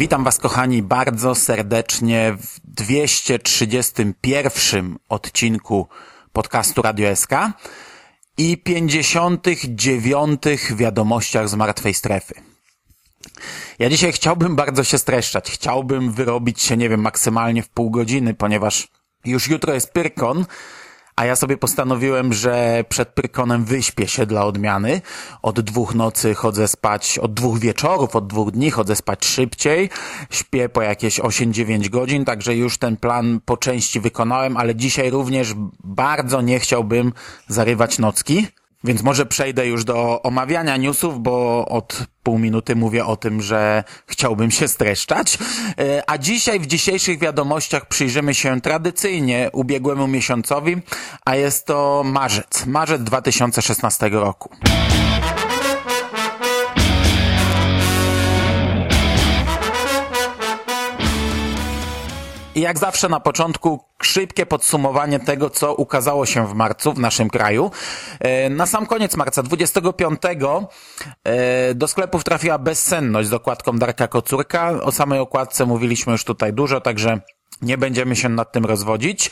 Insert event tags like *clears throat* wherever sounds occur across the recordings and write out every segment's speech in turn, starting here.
Witam Was, kochani, bardzo serdecznie w 231 odcinku podcastu Radio SK i 59 wiadomościach z martwej strefy. Ja dzisiaj chciałbym bardzo się streszczać. Chciałbym wyrobić się, nie wiem, maksymalnie w pół godziny, ponieważ już jutro jest Pyrkon, a ja sobie postanowiłem, że przed Pyrkonem wyśpię się dla odmiany. Od dwóch nocy chodzę spać, od dwóch wieczorów, od dwóch dni chodzę spać szybciej. Śpię po jakieś 8-9 godzin, także już ten plan po części wykonałem, ale dzisiaj również bardzo nie chciałbym zarywać nocki. Więc może przejdę już do omawiania newsów, bo od pół minuty mówię o tym, że chciałbym się streszczać. E, a dzisiaj w dzisiejszych wiadomościach przyjrzymy się tradycyjnie ubiegłemu miesiącowi, a jest to marzec. Marzec 2016 roku. I jak zawsze na początku szybkie podsumowanie tego, co ukazało się w marcu w naszym kraju. E, na sam koniec marca, 25, e, do sklepów trafiła Bezsenność z okładką Darka Kocurka. O samej okładce mówiliśmy już tutaj dużo, także nie będziemy się nad tym rozwodzić.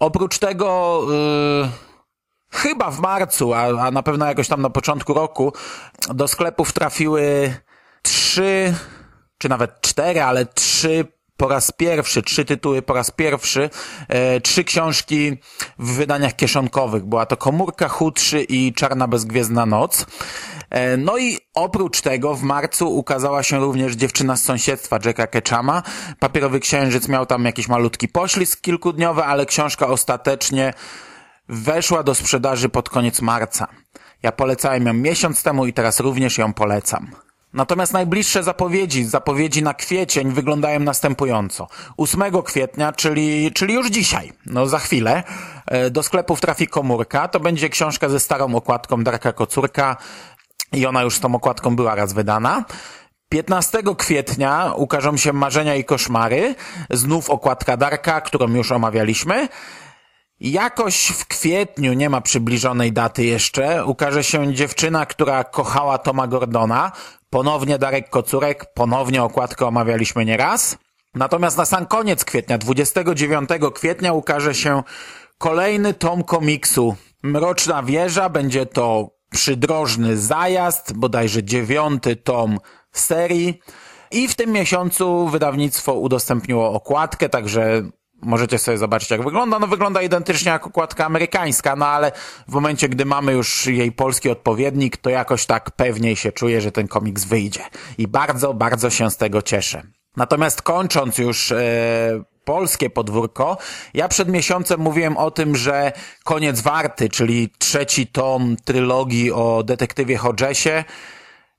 Oprócz tego... Yy chyba w marcu, a, a na pewno jakoś tam na początku roku, do sklepów trafiły trzy, czy nawet cztery, ale trzy po raz pierwszy, trzy tytuły po raz pierwszy, e, trzy książki w wydaniach kieszonkowych. Była to Komórka, Chudszy i Czarna Bezgwiezdna Noc. E, no i oprócz tego w marcu ukazała się również Dziewczyna z sąsiedztwa Jacka Ketchama. Papierowy Księżyc miał tam jakiś malutki poślizg kilkudniowy, ale książka ostatecznie weszła do sprzedaży pod koniec marca. Ja polecałem ją miesiąc temu i teraz również ją polecam. Natomiast najbliższe zapowiedzi, zapowiedzi na kwiecień wyglądają następująco. 8 kwietnia, czyli, czyli już dzisiaj, no za chwilę, e, do sklepów trafi komórka. To będzie książka ze starą okładką Darka Kocurka i ona już z tą okładką była raz wydana. 15 kwietnia ukażą się Marzenia i Koszmary, znów okładka Darka, którą już omawialiśmy. Jakoś w kwietniu, nie ma przybliżonej daty jeszcze, ukaże się dziewczyna, która kochała Toma Gordona. Ponownie Darek Kocurek, ponownie okładkę omawialiśmy nieraz. Natomiast na sam koniec kwietnia, 29 kwietnia ukaże się kolejny tom komiksu. Mroczna Wieża, będzie to przydrożny zajazd, bodajże dziewiąty tom serii. I w tym miesiącu wydawnictwo udostępniło okładkę, także Możecie sobie zobaczyć, jak wygląda. No wygląda identycznie jak okładka amerykańska, no ale w momencie, gdy mamy już jej polski odpowiednik, to jakoś tak pewniej się czuję, że ten komiks wyjdzie. I bardzo, bardzo się z tego cieszę. Natomiast kończąc już e, polskie podwórko, ja przed miesiącem mówiłem o tym, że Koniec Warty, czyli trzeci tom trylogii o detektywie Hodgesie,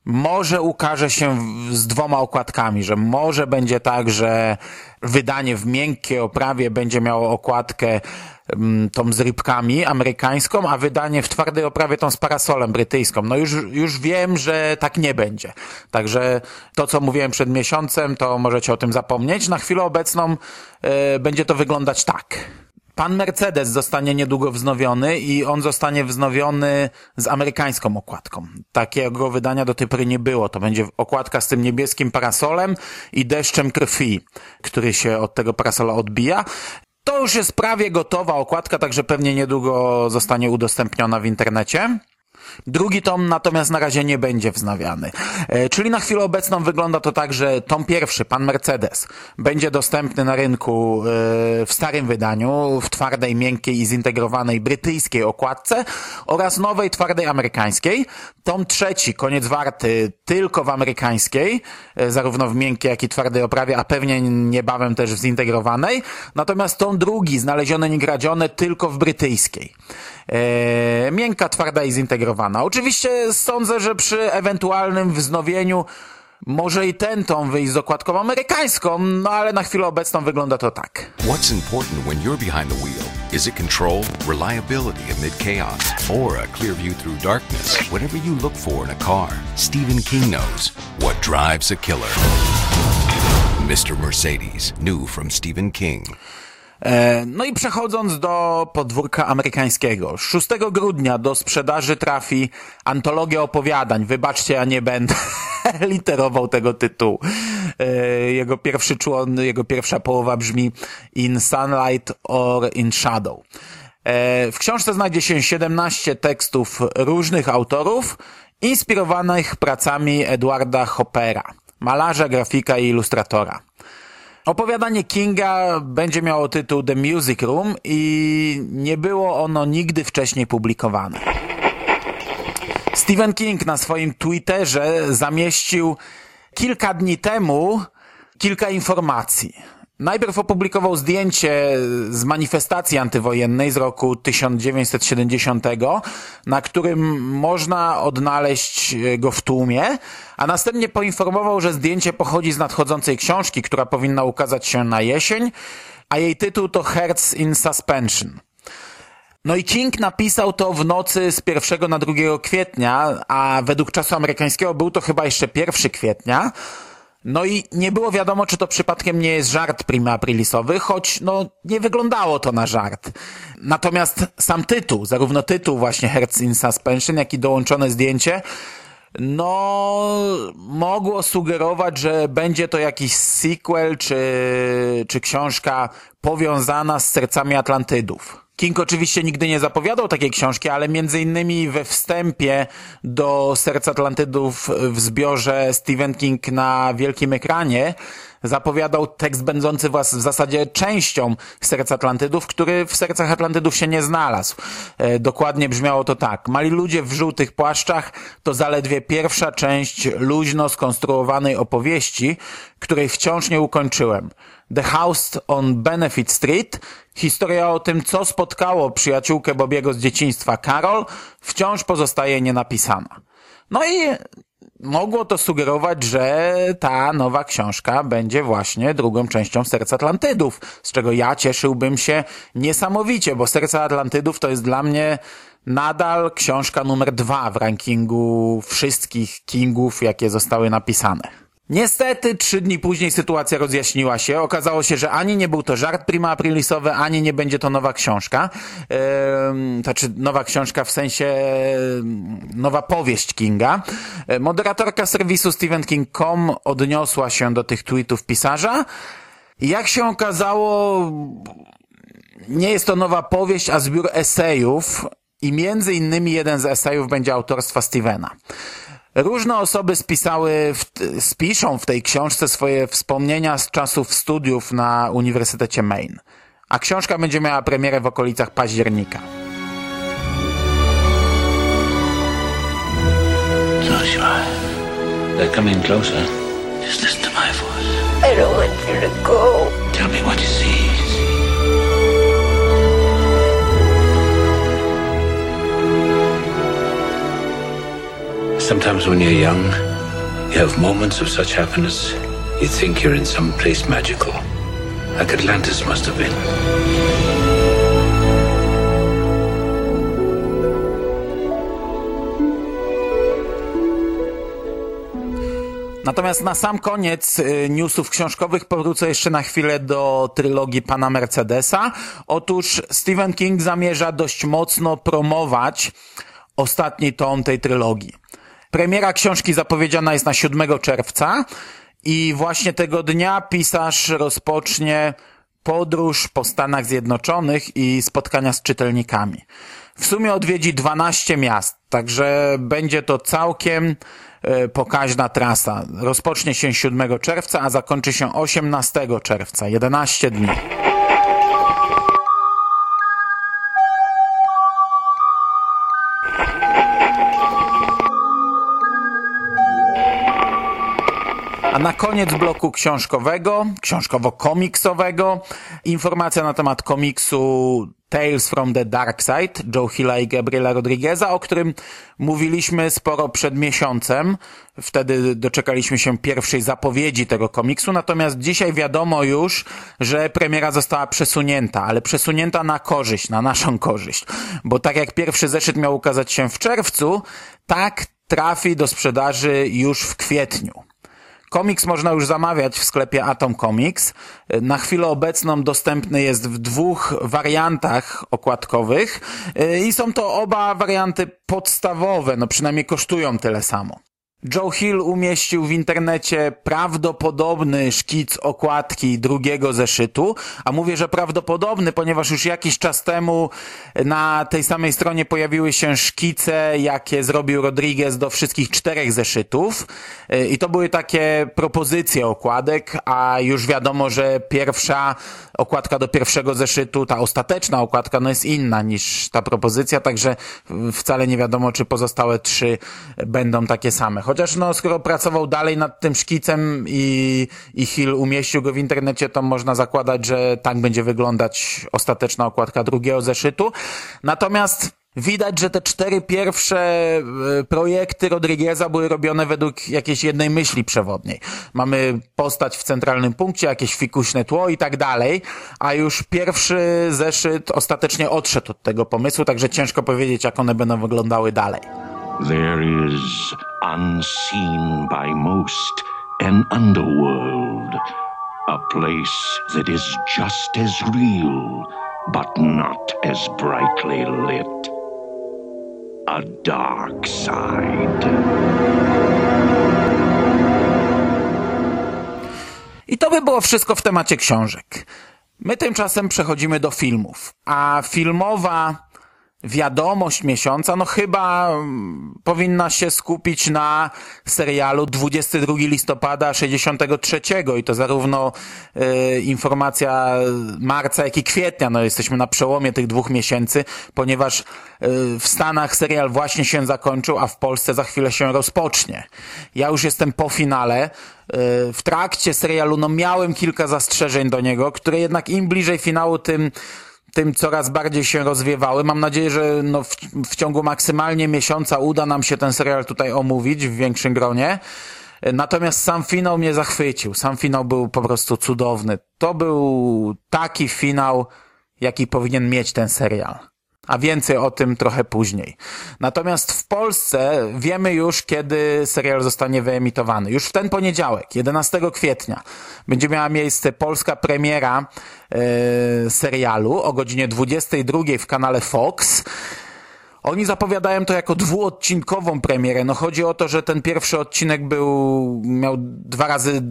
może ukaże się z dwoma okładkami, że może będzie tak, że wydanie w miękkiej oprawie będzie miało okładkę mm, tą z rybkami amerykańską, a wydanie w twardej oprawie tą z parasolem brytyjską. No już, już wiem, że tak nie będzie. Także to, co mówiłem przed miesiącem, to możecie o tym zapomnieć. Na chwilę obecną y, będzie to wyglądać tak. Pan Mercedes zostanie niedługo wznowiony i on zostanie wznowiony z amerykańską okładką. Takiego wydania do tej pory nie było. To będzie okładka z tym niebieskim parasolem i deszczem krwi, który się od tego parasola odbija. To już jest prawie gotowa okładka, także pewnie niedługo zostanie udostępniona w internecie. Drugi tom natomiast na razie nie będzie wznawiany. E, czyli na chwilę obecną wygląda to tak, że tom pierwszy, pan Mercedes, będzie dostępny na rynku e, w starym wydaniu, w twardej, miękkiej i zintegrowanej brytyjskiej okładce oraz nowej, twardej amerykańskiej. Tom trzeci, koniec warty, tylko w amerykańskiej, e, zarówno w miękkiej, jak i twardej oprawie, a pewnie niebawem też w zintegrowanej. Natomiast tom drugi, znalezione, niegradzione, tylko w brytyjskiej. Miękka, twarda i zintegrowana. Oczywiście sądzę, że przy ewentualnym wznowieniu może i ten tom wyjść z okładką amerykańską, no ale na chwilę obecną wygląda to tak. What's important when you're behind the wheel? Is it control, reliability amid chaos, or a clear view through darkness? Whatever you look for in a car, Stephen King knows what drives a killer. Mr. Mercedes, new from Stephen King. E, no i przechodząc do podwórka amerykańskiego. 6 grudnia do sprzedaży trafi antologia opowiadań. Wybaczcie, ja nie będę *laughs* literował tego tytułu. E, jego pierwszy człon, jego pierwsza połowa brzmi In Sunlight or in Shadow. E, w książce znajdzie się 17 tekstów różnych autorów, inspirowanych pracami Edwarda Hoppera, malarza, grafika i ilustratora. Opowiadanie Kinga będzie miało tytuł The Music Room i nie było ono nigdy wcześniej publikowane. Stephen King na swoim Twitterze zamieścił kilka dni temu kilka informacji. Najpierw opublikował zdjęcie z manifestacji antywojennej z roku 1970, na którym można odnaleźć go w tłumie, a następnie poinformował, że zdjęcie pochodzi z nadchodzącej książki, która powinna ukazać się na jesień, a jej tytuł to Hearts in Suspension. No i King napisał to w nocy z 1 na 2 kwietnia, a według czasu amerykańskiego był to chyba jeszcze 1 kwietnia. No i nie było wiadomo, czy to przypadkiem nie jest żart prima aprilisowy, choć no nie wyglądało to na żart. Natomiast sam tytuł, zarówno tytuł właśnie Hearts in Suspension, jak i dołączone zdjęcie, no mogło sugerować, że będzie to jakiś sequel, czy, czy książka powiązana z sercami Atlantydów. King oczywiście nigdy nie zapowiadał takiej książki, ale między innymi we wstępie do Serc Atlantydów w zbiorze Stephen King na wielkim ekranie zapowiadał tekst będący w zasadzie częścią Serc Atlantydów, który w Sercach Atlantydów się nie znalazł. E, dokładnie brzmiało to tak. Mali ludzie w żółtych płaszczach to zaledwie pierwsza część luźno skonstruowanej opowieści, której wciąż nie ukończyłem. The House on Benefit Street, historia o tym, co spotkało przyjaciółkę Bobiego z dzieciństwa Carol, wciąż pozostaje nienapisana. No i mogło to sugerować, że ta nowa książka będzie właśnie drugą częścią Serca Atlantydów, z czego ja cieszyłbym się niesamowicie, bo Serca Atlantydów to jest dla mnie nadal książka numer dwa w rankingu wszystkich Kingów, jakie zostały napisane. Niestety, trzy dni później sytuacja rozjaśniła się. Okazało się, że ani nie był to żart prima aprilisowy, ani nie będzie to nowa książka. Ehm, znaczy, nowa książka w sensie nowa powieść Kinga. E, moderatorka serwisu StephenKing.com odniosła się do tych tweetów pisarza. Jak się okazało, nie jest to nowa powieść, a zbiór esejów i między innymi jeden z esejów będzie autorstwa Stevena. Różne osoby spisały, w, spiszą w tej książce swoje wspomnienia z czasów studiów na Uniwersytecie Maine. A książka będzie miała premierę w okolicach października. Joshua, they're coming closer. Just listen to my voice. I don't want you to go. Sometimes when you're young, you have moments of such happiness, you think you're in some place magical, like Atlantis must have been. Natomiast na sam koniec y, newsów książkowych powrócę jeszcze na chwilę do trylogii pana Mercedesa. Otóż Stephen King zamierza dość mocno promować ostatni tom tej trylogii. Premiera książki zapowiedziana jest na 7 czerwca i właśnie tego dnia pisarz rozpocznie podróż po Stanach Zjednoczonych i spotkania z czytelnikami. W sumie odwiedzi 12 miast, także będzie to całkiem e, pokaźna trasa. Rozpocznie się 7 czerwca, a zakończy się 18 czerwca. 11 dni. A na koniec bloku książkowego, książkowo-komiksowego, informacja na temat komiksu Tales from the Dark Side Joe Hilla i Gabriela Rodrigueza, o którym mówiliśmy sporo przed miesiącem. Wtedy doczekaliśmy się pierwszej zapowiedzi tego komiksu, natomiast dzisiaj wiadomo już, że premiera została przesunięta, ale przesunięta na korzyść, na naszą korzyść. Bo tak jak pierwszy zeszyt miał ukazać się w czerwcu, tak trafi do sprzedaży już w kwietniu. Komiks można już zamawiać w sklepie Atom Comics. Na chwilę obecną dostępny jest w dwóch wariantach okładkowych i są to oba warianty podstawowe, no przynajmniej kosztują tyle samo. Joe Hill umieścił w internecie prawdopodobny szkic okładki drugiego zeszytu, a mówię, że prawdopodobny, ponieważ już jakiś czas temu na tej samej stronie pojawiły się szkice, jakie zrobił Rodriguez do wszystkich czterech zeszytów. I to były takie propozycje okładek, a już wiadomo, że pierwsza okładka do pierwszego zeszytu, ta ostateczna okładka, no jest inna niż ta propozycja, także wcale nie wiadomo, czy pozostałe trzy będą takie same. Chociaż no, skoro pracował dalej nad tym szkicem i, i Hill umieścił go w internecie, to można zakładać, że tak będzie wyglądać ostateczna okładka drugiego zeszytu. Natomiast Widać, że te cztery pierwsze e, projekty Rodrigueza były robione według jakiejś jednej myśli przewodniej. Mamy postać w centralnym punkcie, jakieś fikuśne tło i tak dalej, a już pierwszy zeszyt ostatecznie odszedł od tego pomysłu, także ciężko powiedzieć, jak one będą wyglądały dalej. There is unseen by most an underworld, a place that is just as real, but not as brightly lit. A dark side. I to by było wszystko w temacie książek. My tymczasem przechodzimy do filmów, a filmowa wiadomość miesiąca, no chyba mm, powinna się skupić na serialu 22 listopada 63 i to zarówno y, informacja marca, jak i kwietnia, no jesteśmy na przełomie tych dwóch miesięcy, ponieważ y, w Stanach serial właśnie się zakończył, a w Polsce za chwilę się rozpocznie. Ja już jestem po finale, y, w trakcie serialu no miałem kilka zastrzeżeń do niego, które jednak im bliżej finału, tym tym coraz bardziej się rozwiewały. Mam nadzieję, że no w, w ciągu maksymalnie miesiąca uda nam się ten serial tutaj omówić w większym gronie. Natomiast sam finał mnie zachwycił. Sam finał był po prostu cudowny. To był taki finał, jaki powinien mieć ten serial a więcej o tym trochę później. Natomiast w Polsce wiemy już, kiedy serial zostanie wyemitowany. Już w ten poniedziałek, 11 kwietnia, będzie miała miejsce polska premiera e, serialu o godzinie 22 w kanale Fox. Oni zapowiadają to jako dwuodcinkową premierę. No chodzi o to, że ten pierwszy odcinek był, miał dwa razy,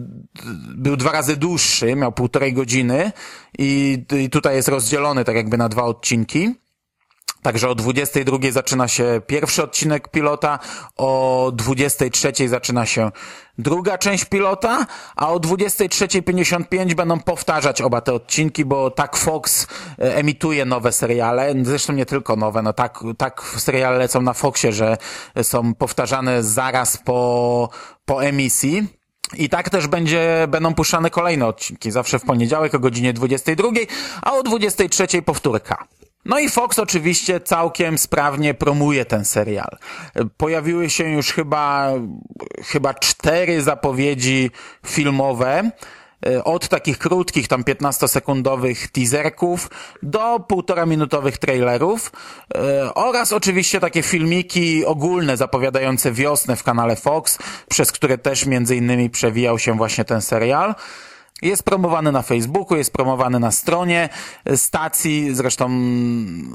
był dwa razy dłuższy, miał półtorej godziny i, i tutaj jest rozdzielony tak jakby na dwa odcinki. Także o 22 zaczyna się pierwszy odcinek pilota, o 23 zaczyna się druga część pilota, a o 23.55 będą powtarzać oba te odcinki, bo tak Fox e, emituje nowe seriale, zresztą nie tylko nowe, no tak, tak seriale lecą na Foxie, że są powtarzane zaraz po, po emisji. I tak też będzie, będą puszczane kolejne odcinki, zawsze w poniedziałek o godzinie 22, a o 23 powtórka. No i Fox oczywiście całkiem sprawnie promuje ten serial. Pojawiły się już chyba, chyba cztery zapowiedzi filmowe e, od takich krótkich, tam 15-sekundowych teaserków do półtora minutowych trailerów e, oraz oczywiście takie filmiki ogólne zapowiadające wiosnę w kanale Fox, przez które też między innymi przewijał się właśnie ten serial. Jest promowany na Facebooku, jest promowany na stronie stacji, zresztą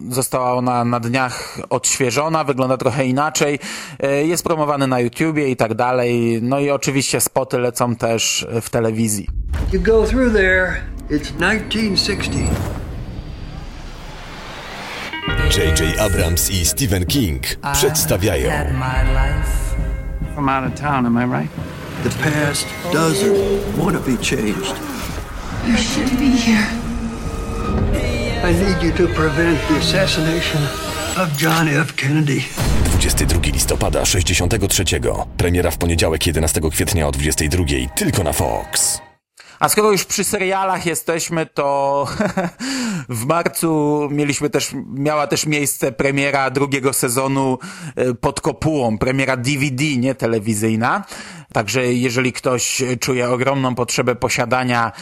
została ona na dniach odświeżona, wygląda trochę inaczej. E, jest promowany na YouTubie i tak dalej. No i oczywiście spoty lecą też w telewizji. You go through there, it's 1960. J.J. Abrams i Stephen King przedstawiają From out of town, am I right? The past doesn't want to be changed. You should be here. I need you to prevent the assassination of John F. Kennedy. 22 listopada 63. Premiera w poniedziałek 11 kwietnia o 22. Tylko na Fox. A skoro już przy serialach jesteśmy, to *laughs* w marcu mieliśmy też, miała też miejsce premiera drugiego sezonu e, pod kopułą, premiera DVD, nie telewizyjna. Także jeżeli ktoś czuje ogromną potrzebę posiadania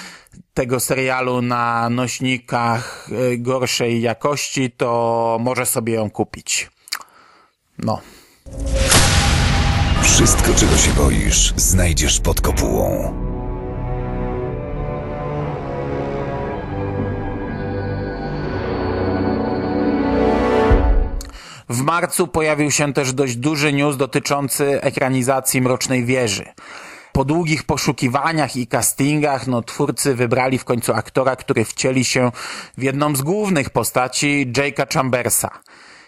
tego serialu na nośnikach e, gorszej jakości, to może sobie ją kupić. No. Wszystko, czego się boisz, znajdziesz pod kopułą. W marcu pojawił się też dość duży news dotyczący ekranizacji Mrocznej Wieży. Po długich poszukiwaniach i castingach, no, twórcy wybrali w końcu aktora, który wcieli się w jedną z głównych postaci Jake'a Chambersa.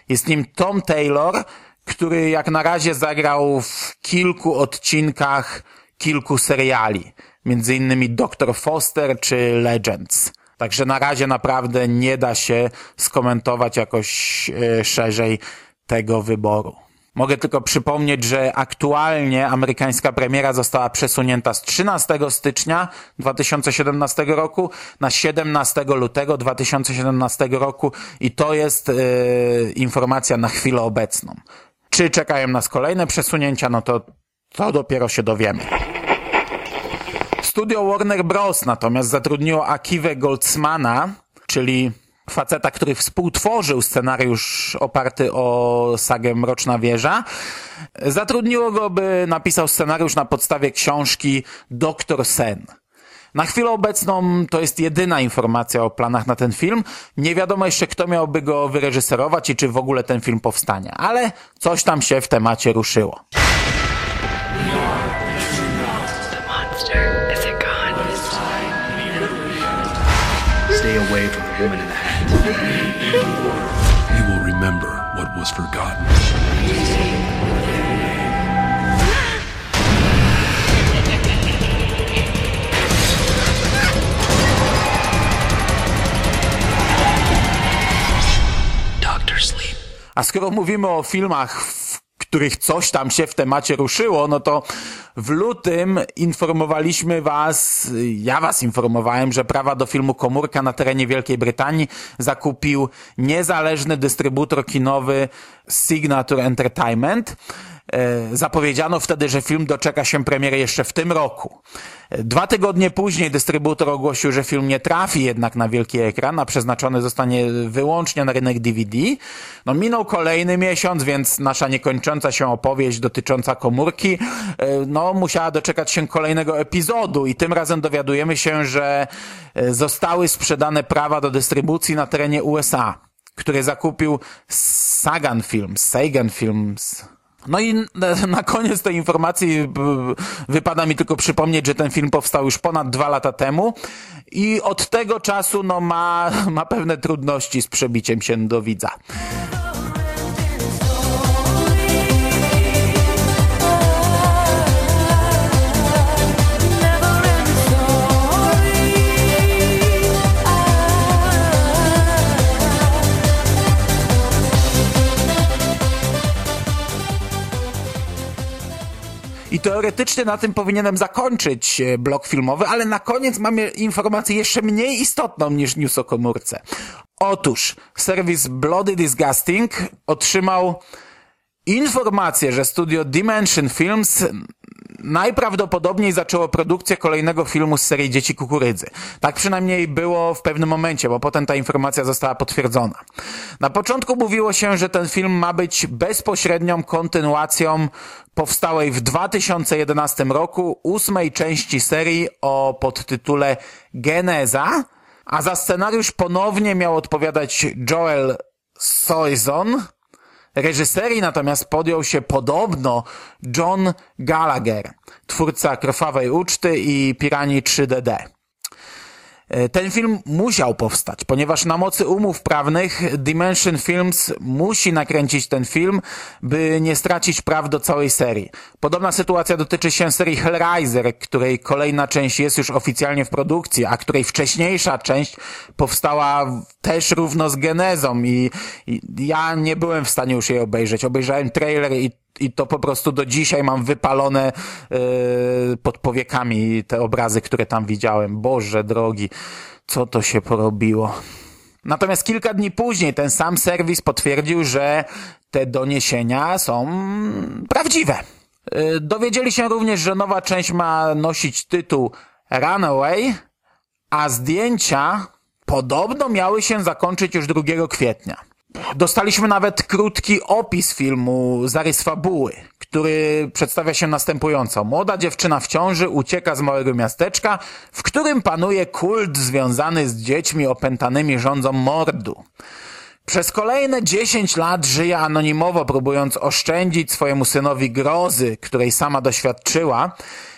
Jest nim Tom Taylor, który jak na razie zagrał w kilku odcinkach kilku seriali, między innymi Dr. Foster czy Legends. Także na razie naprawdę nie da się skomentować jakoś e, szerzej tego wyboru. Mogę tylko przypomnieć, że aktualnie amerykańska premiera została przesunięta z 13 stycznia 2017 roku na 17 lutego 2017 roku i to jest e, informacja na chwilę obecną. Czy czekają nas kolejne przesunięcia, no to to dopiero się dowiemy. Studio Warner Bros. natomiast zatrudniło Akiwę Goldsmana, czyli faceta, który współtworzył scenariusz oparty o sagę Mroczna Wieża. Zatrudniło go, by napisał scenariusz na podstawie książki Doktor Sen. Na chwilę obecną to jest jedyna informacja o planach na ten film. Nie wiadomo jeszcze, kto miałby go wyreżyserować i czy w ogóle ten film powstanie, ale coś tam się w temacie ruszyło. Away from the woman in the hat. You will remember what was forgotten. Doctor Sleep. A skoro mówimy o filmach, w których coś tam się w temacie ruszyło, no to w lutym informowaliśmy was, ja was informowałem, że prawa do filmu Komórka na terenie Wielkiej Brytanii zakupił niezależny dystrybutor kinowy Signature Entertainment. E, Zapowiedziano wtedy, że film doczeka się premiery jeszcze w tym roku. E, Dwa tygodnie później dystrybutor ogłosił, że film nie trafi jednak na wielki ekran, a przeznaczony zostanie wyłącznie na rynek DVD. No minął kolejny miesiąc, więc nasza niekończąca się opowieść dotycząca komórki, e, no musiała doczekać się kolejnego epizodu i tym razem dowiadujemy się, że zostały sprzedane prawa do dystrybucji na terenie USA, które zakupił Sagan Films, Sagan Films, no i na, koniec tej informacji b, wypada mi tylko przypomnieć, że ten film powstał już ponad dwa lata temu i od tego czasu no, ma, ma pewne trudności z przebiciem się do widza. I teoretycznie na tym powinienem zakończyć e, blok filmowy, ale na koniec mamy informację jeszcze mniej istotną niż news o komórce. Otóż serwis Bloody Disgusting otrzymał informację, że studio Dimension Films najprawdopodobniej zaczęło produkcję kolejnego filmu z serii Dzieci Kukurydzy. Tak przynajmniej było w pewnym momencie, bo potem ta informacja została potwierdzona. Na początku mówiło się, że ten film ma być bezpośrednią kontynuacją powstałej w 2011 roku ósmej części serii o podtytule Geneza, a za scenariusz ponownie miał odpowiadać Joel Soison, Reżyserii natomiast podjął się podobno John Gallagher, twórca Krwawej Uczty i Piranii 3DD. E, ten film musiał powstać, ponieważ na mocy umów prawnych Dimension Films musi nakręcić ten film, by nie stracić praw do całej serii. Podobna sytuacja dotyczy się serii Hellraiser, której kolejna część jest już oficjalnie w produkcji, a której wcześniejsza część powstała też równo z genezą i, i ja nie byłem w stanie już jej obejrzeć. Obejrzałem trailer i i to po prostu do dzisiaj mam wypalone yy, pod powiekami te obrazy, które tam widziałem. Boże drogi, co to się porobiło. Natomiast kilka dni później ten sam serwis potwierdził, że te doniesienia są prawdziwe. Yy, dowiedzieli się również, że nowa część ma nosić tytuł Runaway, a zdjęcia podobno miały się zakończyć już 2 kwietnia. Dostaliśmy nawet krótki opis filmu, zarys fabuły, który przedstawia się następująco. Młoda dziewczyna w ciąży ucieka z małego miasteczka, w którym panuje kult związany z dziećmi opętanymi rządzą mordu. Przez kolejne 10 lat żyje anonimowo, próbując oszczędzić swojemu synowi grozy, której sama doświadczyła,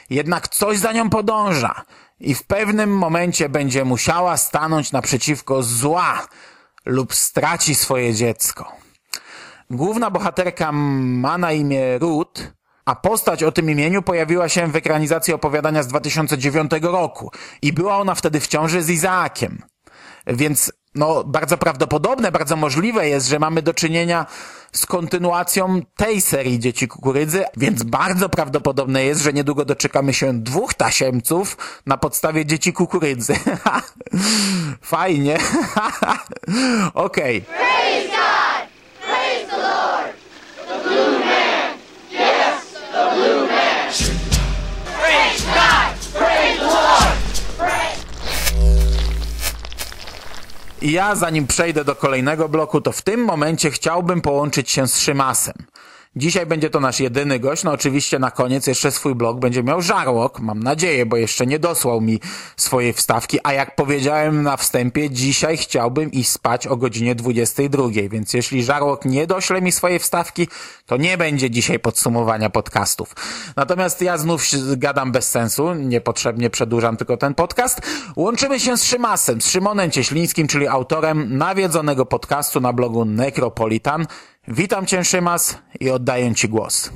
jednak coś za nią podąża i w pewnym momencie będzie musiała stanąć naprzeciwko zła, lub straci swoje dziecko. Główna bohaterka ma na imię Ruth, a postać o tym imieniu pojawiła się w ekranizacji opowiadania z 2009 roku i była ona wtedy w ciąży z Izaakiem. Więc no, bardzo prawdopodobne, bardzo możliwe jest, że mamy do czynienia z kontynuacją tej serii Dzieci Kukurydzy, więc bardzo prawdopodobne jest, że niedługo doczekamy się dwóch tasiemców na podstawie Dzieci Kukurydzy. *laughs* Fajnie. *laughs* Okej. Okay. I ja, zanim przejdę do kolejnego bloku, to w tym momencie chciałbym połączyć się z Szymasem. Dzisiaj będzie to nasz jedyny gość. No oczywiście na koniec jeszcze swój blog będzie miał Żarłok, mam nadzieję, bo jeszcze nie dosłał mi swojej wstawki, a jak powiedziałem na wstępie, dzisiaj chciałbym iść spać o godzinie 22, więc jeśli Żarłok nie dośle mi swojej wstawki, to nie będzie dzisiaj podsumowania podcastów. Natomiast ja znów gadam bez sensu, niepotrzebnie przedłużam tylko ten podcast. Łączymy się z Szymasem, z Szymonem Cieślińskim, czyli autorem nawiedzonego podcastu na blogu Necropolitan, Witam Cię, Szymas, i oddaję Ci głos.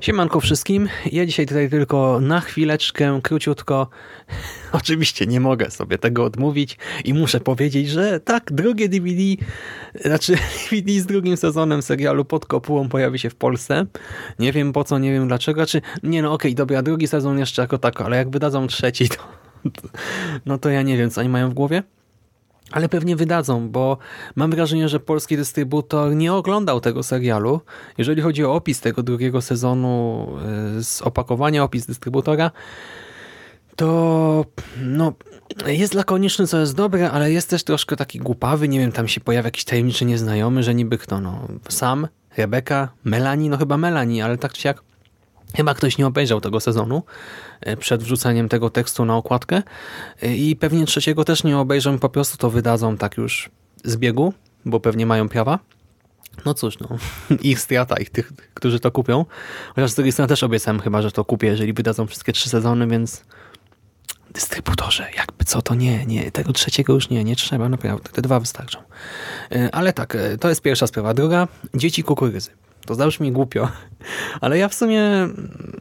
Siemanko wszystkim. Ja dzisiaj tutaj tylko na chwileczkę, króciutko. *laughs* Oczywiście nie mogę sobie tego odmówić i muszę powiedzieć, że tak, drugie DVD, znaczy *laughs* DVD z drugim sezonem serialu Pod Kopułą pojawi się w Polsce. Nie wiem po co, nie wiem dlaczego. Czy nie, no okej, okay, dobra, drugi sezon jeszcze jako tako, ale jak wydadzą trzeci, to, to *laughs* no to ja nie wiem, co oni mają w głowie. Ale pewnie wydadzą, bo mam wrażenie, że polski dystrybutor nie oglądał tego serialu. Jeżeli chodzi o opis tego drugiego sezonu e, z opakowania, opis dystrybutora, to no, jest lakoniczny, co jest dobre, ale jest też troszkę taki głupawy. Nie wiem, tam się pojawia jakiś tajemniczy nieznajomy, że niby kto, no, sam, Rebeka, Melanie, no chyba Melanie, ale tak czy jak Chyba ktoś nie obejrzał tego sezonu e, przed wrzuceniem tego tekstu na okładkę e, i pewnie trzeciego też nie obejrzą, po prostu to wydadzą tak już z biegu, bo pewnie mają prawa. No cóż, no, *laughs* ich strata, ich tych, którzy to kupią. Chociaż z drugiej strony też obiecałem chyba, że to kupię, jeżeli wydadzą wszystkie trzy sezony, więc dystrybutorze, jakby co, to nie, nie, tego trzeciego już nie, nie trzeba, naprawdę, te dwa wystarczą. E, ale tak, to jest pierwsza sprawa. Druga, dzieci kukurydzy. To zabrzmi głupio, *laughs* ale ja w sumie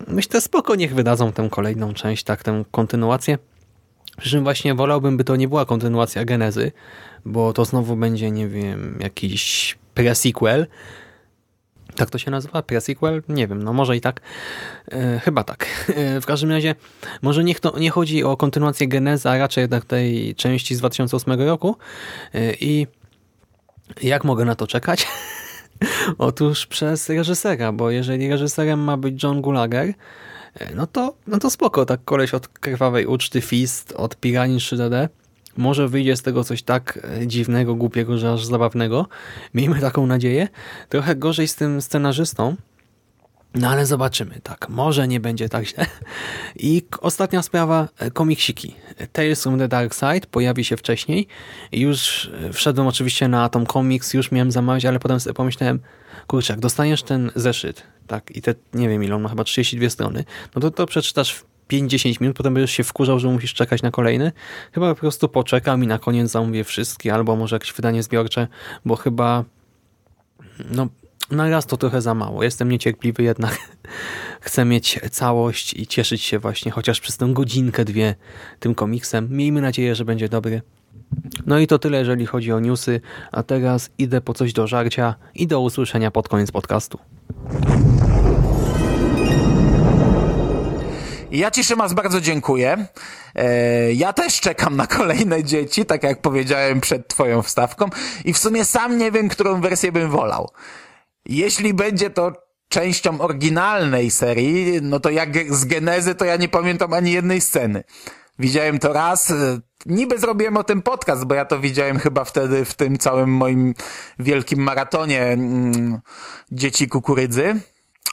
myślę spoko, niech wydadzą tę kolejną część, tak, tę kontynuację. Przy czym właśnie wolałbym, by to nie była kontynuacja Genezy, bo to znowu będzie, nie wiem, jakiś pre-sequel. Tak to się nazywa? Pre-sequel? Nie wiem, no może i tak. E, chyba tak. *laughs* E, w każdym razie, może niech to nie chodzi o kontynuację Genezy, a raczej jednak tej części z 2008 roku. E, I jak mogę na to czekać? *laughs* *laughs* Otóż przez reżysera, bo jeżeli reżyserem ma być John Gulager, e, no to, no to spoko, tak koleś od krwawej uczty Fist, od Piranin 3DD, może wyjdzie z tego coś tak e, dziwnego, głupiego, że aż zabawnego. Miejmy taką nadzieję. Trochę gorzej z tym scenarzystą, no ale zobaczymy, tak, może nie będzie tak źle. I ostatnia sprawa, e, komiksiki. Tales from the Dark Side pojawi się wcześniej. Już e, wszedłem oczywiście na Atom Comics, już miałem zamawiać, ale potem sobie pomyślałem, jak dostaniesz ten zeszyt, tak, i te, nie wiem ile on ma, chyba 32 strony, no to to przeczytasz w 5-10 minut, potem będziesz się wkurzał, że musisz czekać na kolejny. Chyba po prostu poczekam i na koniec zamówię wszystkie, albo może jakieś wydanie zbiorcze, bo chyba no, na raz to trochę za mało. Jestem niecierpliwy jednak. *laughs* Chcę mieć całość i cieszyć się właśnie chociaż przez tę godzinkę, dwie tym komiksem. Miejmy nadzieję, że będzie dobry. No i to tyle, jeżeli chodzi o newsy, a teraz idę po coś do żarcia i do usłyszenia pod koniec podcastu. Ja Ci, Szymas, bardzo dziękuję. E, ja też czekam na kolejne dzieci, tak jak powiedziałem przed Twoją wstawką i w sumie sam nie wiem, którą wersję bym wolał. Jeśli będzie to częścią oryginalnej serii, no to jak z genezy, to ja nie pamiętam ani jednej sceny. Widziałem to raz, niby zrobiłem o tym podcast, bo ja to widziałem chyba wtedy w tym całym moim wielkim maratonie mm, Dzieci Kukurydzy,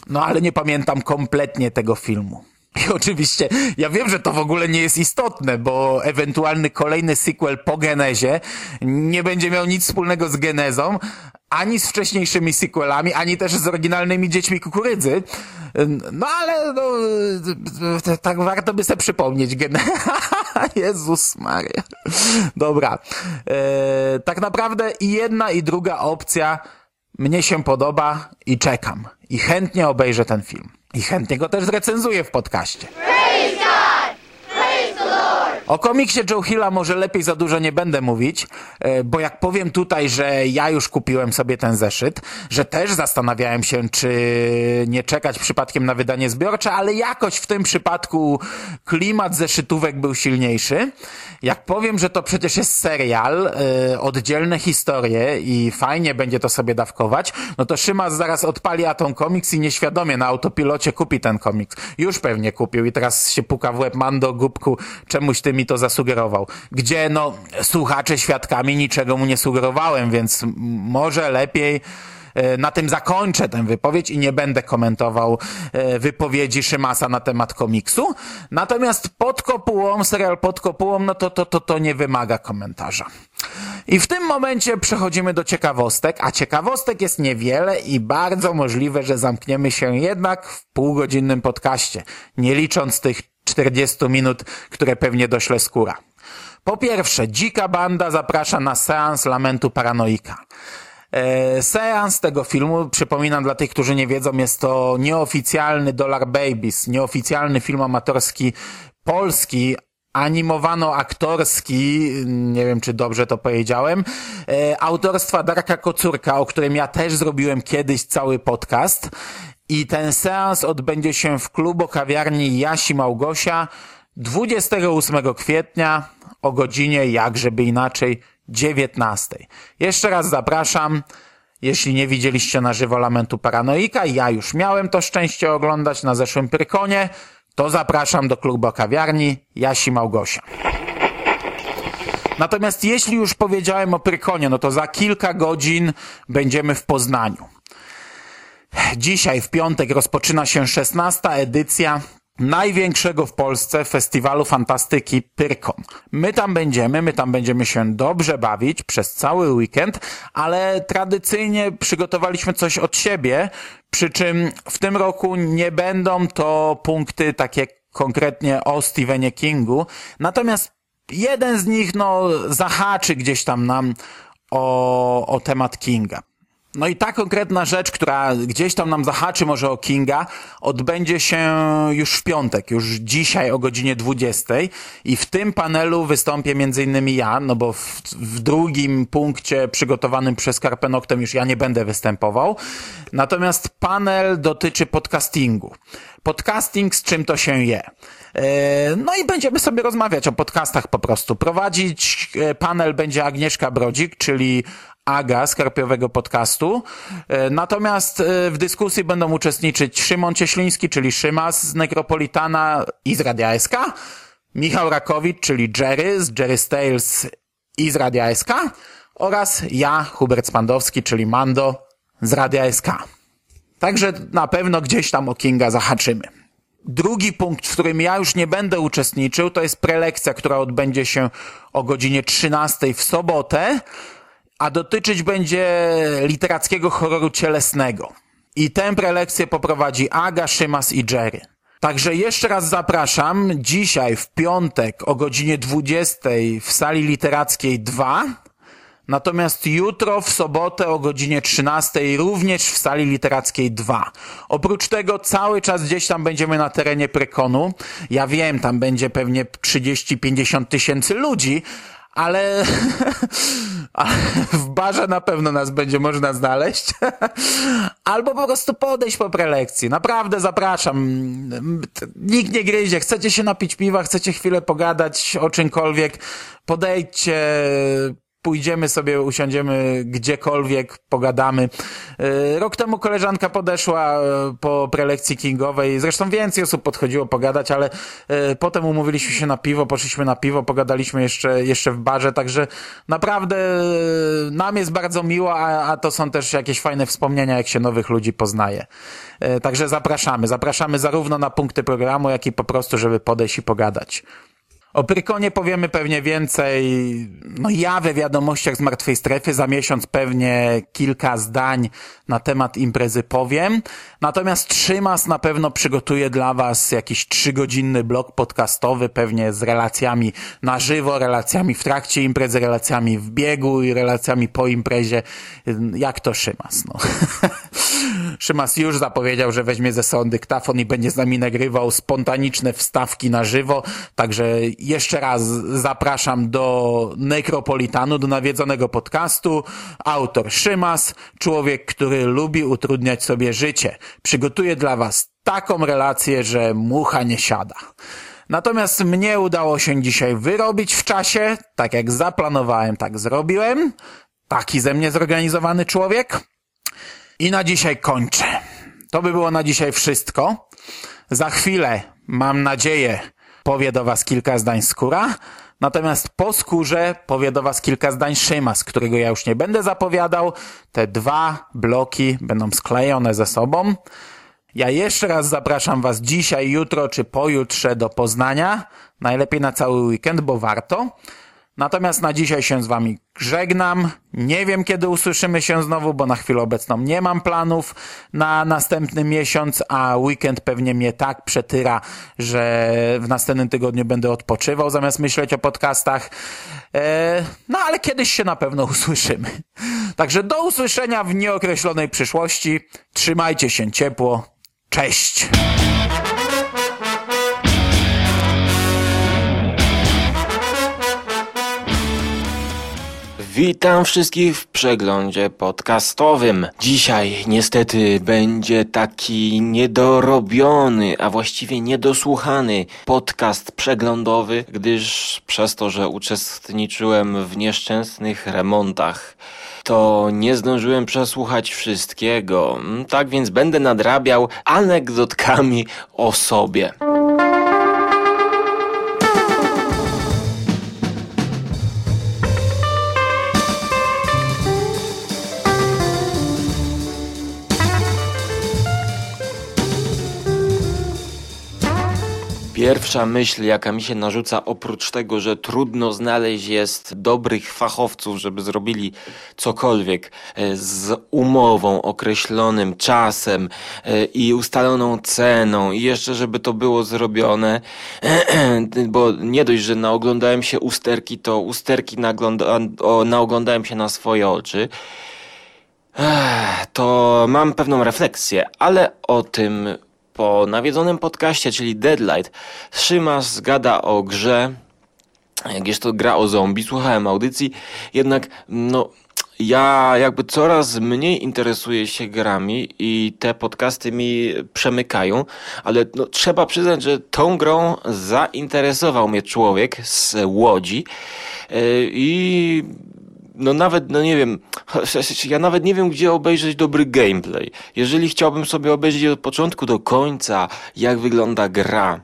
no ale nie pamiętam kompletnie tego filmu. I *laughs* oczywiście, ja wiem, że to w ogóle nie jest istotne, bo ewentualny kolejny sequel po genezie nie będzie miał nic wspólnego z genezą, ani z wcześniejszymi sequelami, ani też z oryginalnymi dziećmi kukurydzy. No ale no, tak warto by sobie przypomnieć. *laughs* Jezus Maria. Dobra. E, tak naprawdę i jedna i druga opcja mnie się podoba i czekam. I chętnie obejrzę ten film. I chętnie go też zrecenzuję w podcaście. O komiksie Joe Hilla może lepiej za dużo nie będę mówić, e, bo jak powiem tutaj, że ja już kupiłem sobie ten zeszyt, że też zastanawiałem się, czy nie czekać przypadkiem na wydanie zbiorcze, ale jakoś w tym przypadku klimat zeszytówek był silniejszy. Jak powiem, że to przecież jest serial, yy, oddzielne historie i fajnie będzie to sobie dawkować, no to Szymas zaraz odpali Atom Comics i nieświadomie na autopilocie kupi ten komiks. Już pewnie kupił i teraz się puka w łeb Mando, Gubku, czemuś ty mi to zasugerował. Gdzie, no, słuchacze świadkami niczego mu nie sugerowałem, więc może lepiej E, na tym zakończę tę wypowiedź i nie będę komentował e, wypowiedzi Szymasa na temat komiksu. Natomiast pod kopułą, serial pod kopułą, no to, to, to, to nie wymaga komentarza. I w tym momencie przechodzimy do ciekawostek, a ciekawostek jest niewiele i bardzo możliwe, że zamkniemy się jednak w półgodzinnym podcaście, nie licząc tych 40 minut, które pewnie dośle skóra. Po pierwsze, dzika banda zaprasza na seans lamentu paranoika. E, seans tego filmu, przypominam dla tych, którzy nie wiedzą, jest to nieoficjalny Dollar Babies, nieoficjalny film amatorski polski, animowano-aktorski, nie wiem czy dobrze to powiedziałem, e, autorstwa Darka Kocurka, o którym ja też zrobiłem kiedyś cały podcast. I ten seans odbędzie się w klubu kawiarni Jasi Małgosia 28 kwietnia o godzinie, jakżeby inaczej, 19. Jeszcze raz zapraszam. Jeśli nie widzieliście na żywo Lamentu Paranoika, ja już miałem to szczęście oglądać na zeszłym Prykonie, to zapraszam do klubu kawiarni Jasi Małgosia. Natomiast jeśli już powiedziałem o Prykonie, no to za kilka godzin będziemy w Poznaniu. Dzisiaj w piątek rozpoczyna się 16. edycja największego w Polsce festiwalu fantastyki Pyrkon. My tam będziemy, my tam będziemy się dobrze bawić przez cały weekend, ale tradycyjnie przygotowaliśmy coś od siebie, przy czym w tym roku nie będą to punkty takie konkretnie o Stephenie Kingu, natomiast jeden z nich no zahaczy gdzieś tam nam o, o temat Kinga. No i ta konkretna rzecz, która gdzieś tam nam zahaczy może o Kinga, odbędzie się już w piątek, już dzisiaj o godzinie 20 i w tym panelu wystąpię innymi ja, no bo w, w drugim punkcie przygotowanym przez Karpenoktem już ja nie będę występował. Natomiast panel dotyczy podcastingu. Podcasting, z czym to się je. E, no i będziemy sobie rozmawiać o podcastach po prostu. Prowadzić e, panel będzie Agnieszka Brodzik, czyli Aga z Podcastu. E, natomiast e, w dyskusji będą uczestniczyć Szymon Cieśliński, czyli Szymas z Necropolitana i z Radia SK, Michał Rakowicz, czyli Jerry z Jerry Stales i z Radia SK oraz ja, Hubert Spandowski, czyli Mando z Radia SK. Także na pewno gdzieś tam o Kinga zahaczymy. Drugi punkt, w którym ja już nie będę uczestniczył, to jest prelekcja, która odbędzie się o godzinie 13 w sobotę a dotyczyć będzie literackiego horroru cielesnego. I tę prelekcję poprowadzi Aga, Szymas i Jerry. Także jeszcze raz zapraszam. Dzisiaj w piątek o godzinie 20 w sali literackiej 2. Natomiast jutro w sobotę o godzinie 13 również w sali literackiej 2. Oprócz tego cały czas gdzieś tam będziemy na terenie Prekonu. Ja wiem, tam będzie pewnie 30-50 tysięcy ludzi, ale, *laughs* ale w barze na pewno nas będzie można znaleźć. *laughs* Albo po prostu podejść po prelekcji. Naprawdę zapraszam. Nikt nie gryzie. Chcecie się napić piwa, chcecie chwilę pogadać o czymkolwiek, podejdźcie, pójdziemy sobie, usiądziemy gdziekolwiek, pogadamy. E, rok temu koleżanka podeszła e, po prelekcji kingowej, zresztą więcej osób podchodziło pogadać, ale e, potem umówiliśmy się na piwo, poszliśmy na piwo, pogadaliśmy jeszcze, jeszcze w barze, także naprawdę nam jest bardzo miło, a, a to są też jakieś fajne wspomnienia, jak się nowych ludzi poznaje. Także zapraszamy, zapraszamy zarówno na punkty programu, jak i po prostu, żeby podejść i pogadać. O Prykonie powiemy pewnie więcej, no ja we wiadomościach z Martwej Strefy, za miesiąc pewnie kilka zdań na temat imprezy powiem. Natomiast Trzymas na pewno przygotuje dla Was jakiś trzygodzinny blok podcastowy, pewnie z relacjami na żywo, relacjami w trakcie imprezy, relacjami w biegu i relacjami po imprezie. Jak to Szymas, no. *laughs* Szymas już zapowiedział, że weźmie ze sobą dyktafon i będzie z nami nagrywał spontaniczne wstawki na żywo, także jeszcze raz zapraszam do Necropolitanu, do nawiedzonego podcastu. Autor Szymas, człowiek, który lubi utrudniać sobie życie. Przygotuje dla Was taką relację, że mucha nie siada. Natomiast mnie udało się dzisiaj wyrobić w czasie, tak jak zaplanowałem, tak zrobiłem. Taki ze mnie zorganizowany człowiek. I na dzisiaj kończę. To by było na dzisiaj wszystko. Za chwilę, mam nadzieję, powie do was kilka zdań skóra, natomiast po skórze powie do was kilka zdań Szymas, którego ja już nie będę zapowiadał. Te dwa bloki będą sklejone ze sobą. Ja jeszcze raz zapraszam was dzisiaj, jutro czy pojutrze do Poznania. Najlepiej na cały weekend, bo warto. Natomiast na dzisiaj się z wami żegnam. Nie wiem, kiedy usłyszymy się znowu, bo na chwilę obecną nie mam planów na następny miesiąc, a weekend pewnie mnie tak przetyra, że w następnym tygodniu będę odpoczywał zamiast myśleć o podcastach. Eee, no ale kiedyś się na pewno *laughs* usłyszymy. Także do usłyszenia w nieokreślonej przyszłości. Trzymajcie się ciepło. Cześć! Witam wszystkich w przeglądzie podcastowym. Dzisiaj niestety będzie taki niedorobiony, a właściwie niedosłuchany podcast przeglądowy, gdyż przez to, że uczestniczyłem w nieszczęsnych remontach, to nie zdążyłem przesłuchać wszystkiego. Tak więc będę nadrabiał anegdotkami o sobie. Pierwsza myśl, jaka mi się narzuca, oprócz tego, że trudno znaleźć jest dobrych fachowców, żeby zrobili cokolwiek e, z umową, określonym czasem e, i ustaloną ceną, i jeszcze, żeby to było zrobione, *clears throat* bo nie dość, że naoglądałem się usterki, to usterki nagląda, naoglądałem się na swoje oczy. To mam pewną refleksję, ale o tym po nawiedzonym podcaście, czyli Deadlight, Szymas gada o grze, jest to gra o zombie, słuchałem audycji, jednak no ja jakby coraz mniej interesuję się grami i te podcasty mi przemykają, ale no, trzeba przyznać, że tą grą zainteresował mnie człowiek z Łodzi yy, i no nawet, no nie wiem, ja nawet nie wiem, gdzie obejrzeć dobry gameplay. Jeżeli chciałbym sobie obejrzeć od początku do końca, jak wygląda gra,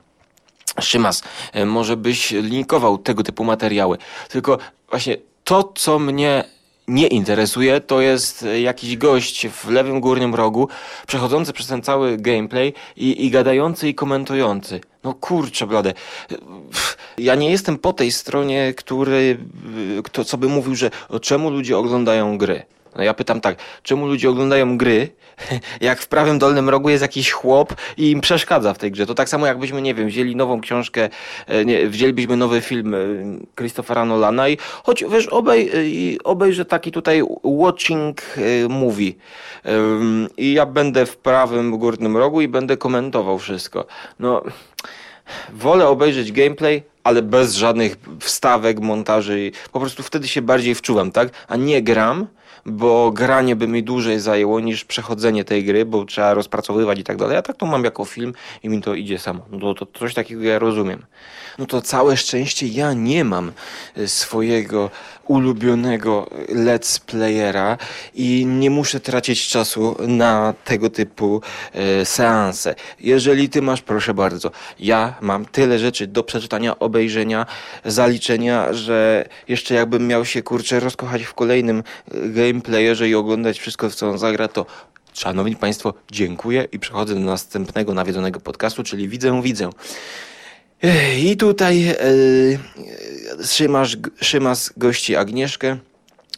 Szymas, e, może byś linkował tego typu materiały. Tylko właśnie to, co mnie nie interesuje, to jest jakiś gość w lewym górnym rogu, przechodzący przez ten cały gameplay i, i gadający i komentujący. No kurczę blade. Ja nie jestem po tej stronie, który, kto, co by mówił, że czemu ludzie oglądają gry. No ja pytam tak, czemu ludzie oglądają gry, *laughs* jak w prawym dolnym rogu jest jakiś chłop i im przeszkadza w tej grze? To tak samo jakbyśmy, nie wiem, wzięli nową książkę, e, nie, wzięlibyśmy nowy film e, Christophera Nolana i choć wiesz, obej, e, obejrzę taki tutaj watching movie i ja będę w prawym górnym rogu i będę komentował wszystko. No, wolę obejrzeć gameplay, ale bez żadnych wstawek, montaży. Po prostu wtedy się bardziej wczuwam, tak? A nie gram, bo granie by mi dłużej zajęło niż przechodzenie tej gry, bo trzeba rozpracowywać i tak dalej. Ja tak to mam jako film i mi to idzie samo. No to coś takiego ja rozumiem. No to całe szczęście ja nie mam e, swojego ulubionego let's playera i nie muszę tracić czasu na tego typu e, seanse. Jeżeli ty masz, proszę bardzo, ja mam tyle rzeczy do przeczytania, obejrzenia, zaliczenia, że jeszcze jakbym miał się kurczę rozkochać w kolejnym e, gameplayerze i oglądać wszystko, co on zagra, to Szanowni Państwo, dziękuję i przechodzę do następnego nawiedzonego podcastu, czyli Widzę, Widzę. I tutaj e, Szymasz, Szymas gości Agnieszkę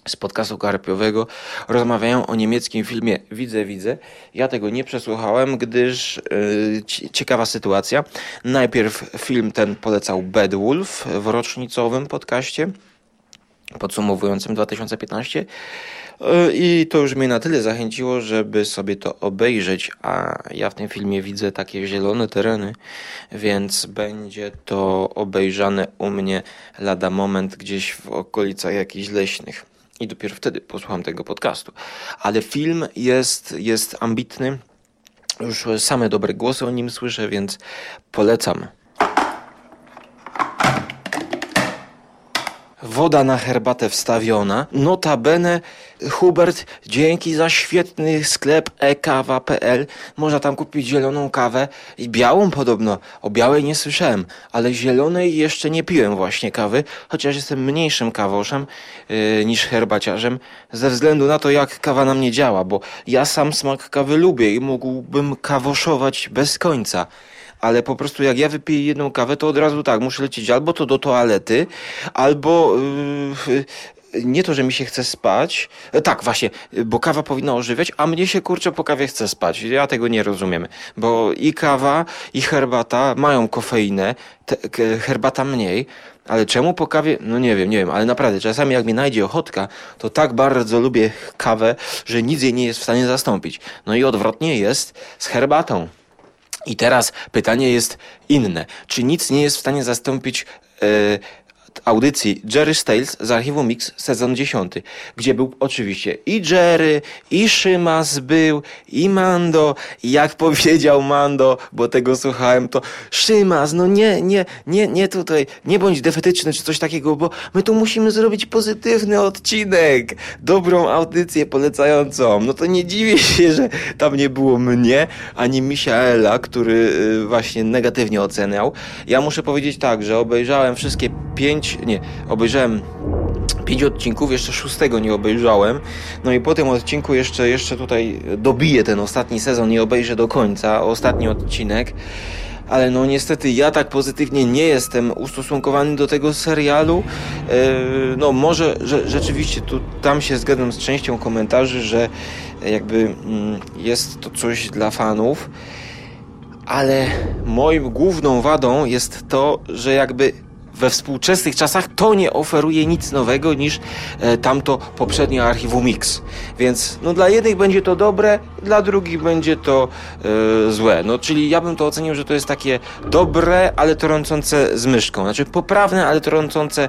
z podcastu karpiowego. Rozmawiają o niemieckim filmie Widzę, widzę. Ja tego nie przesłuchałem, gdyż yy, ciekawa sytuacja. Najpierw film ten polecał Bad Wolf w rocznicowym podcaście podsumowującym 2015 E, I to już mnie na tyle zachęciło, żeby sobie to obejrzeć, a ja w tym filmie widzę takie zielone tereny, więc będzie to obejrzane u mnie lada moment gdzieś w okolicach jakichś leśnych. I dopiero wtedy posłucham tego podcastu. Ale film jest, jest ambitny. Już same dobre głosy o nim słyszę, więc polecam. Woda na herbatę wstawiona. Notabene, Hubert, dzięki za świetny sklep ekawa.pl. Można tam kupić zieloną kawę i białą podobno. O białej nie słyszałem, ale zielonej jeszcze nie piłem właśnie kawy, chociaż jestem mniejszym kawoszem yy, niż herbaciarzem, ze względu na to, jak kawa na mnie działa, bo ja sam smak kawy lubię i mógłbym kawoszować bez końca ale po prostu jak ja wypiję jedną kawę, to od razu tak, muszę lecieć albo to do toalety, albo yy, nie to, że mi się chce spać. E, tak, właśnie, bo kawa powinna ożywiać, a mnie się kurczę po kawie chce spać. Ja tego nie rozumiem, bo i kawa, i herbata mają kofeinę, te, herbata mniej. Ale czemu po kawie? No nie wiem, nie wiem, ale naprawdę czasami jak mi najdzie ochotka, to tak bardzo lubię kawę, że nic jej nie jest w stanie zastąpić. No i odwrotnie jest z herbatą. I teraz pytanie jest inne. Czy nic nie jest w stanie zastąpić yy, audycji Jerry Stales z archiwum Mix sezon 10, gdzie był oczywiście i Jerry, i Szymas był, i Mando, i jak *laughs* powiedział Mando, bo tego słuchałem, to Szymas, no nie, nie, nie, nie tutaj, nie bądź defetyczny czy coś takiego, bo my tu musimy zrobić pozytywny odcinek, dobrą audycję polecającą. No to nie dziwię *laughs* się, że tam nie było mnie, ani Michaela, który y, właśnie negatywnie oceniał. Ja muszę powiedzieć tak, że obejrzałem wszystkie pięć nie, obejrzałem pięć odcinków, jeszcze szóstego nie obejrzałem. No i po tym odcinku jeszcze, jeszcze tutaj dobiję ten ostatni sezon i obejrzę do końca, ostatni odcinek. Ale no niestety ja tak pozytywnie nie jestem ustosunkowany do tego serialu. Yy, no może że, rzeczywiście tu, tam się zgadzam z częścią komentarzy, że jakby mm, jest to coś dla fanów. Ale moim główną wadą jest to, że jakby we współczesnych czasach to nie oferuje nic nowego niż e, tamto poprzednie archiwum Mix. Więc no, dla jednych będzie to dobre, dla drugich będzie to e, złe. No, czyli ja bym to ocenił, że to jest takie dobre, ale trącące z myszką. Znaczy poprawne, ale trącące e,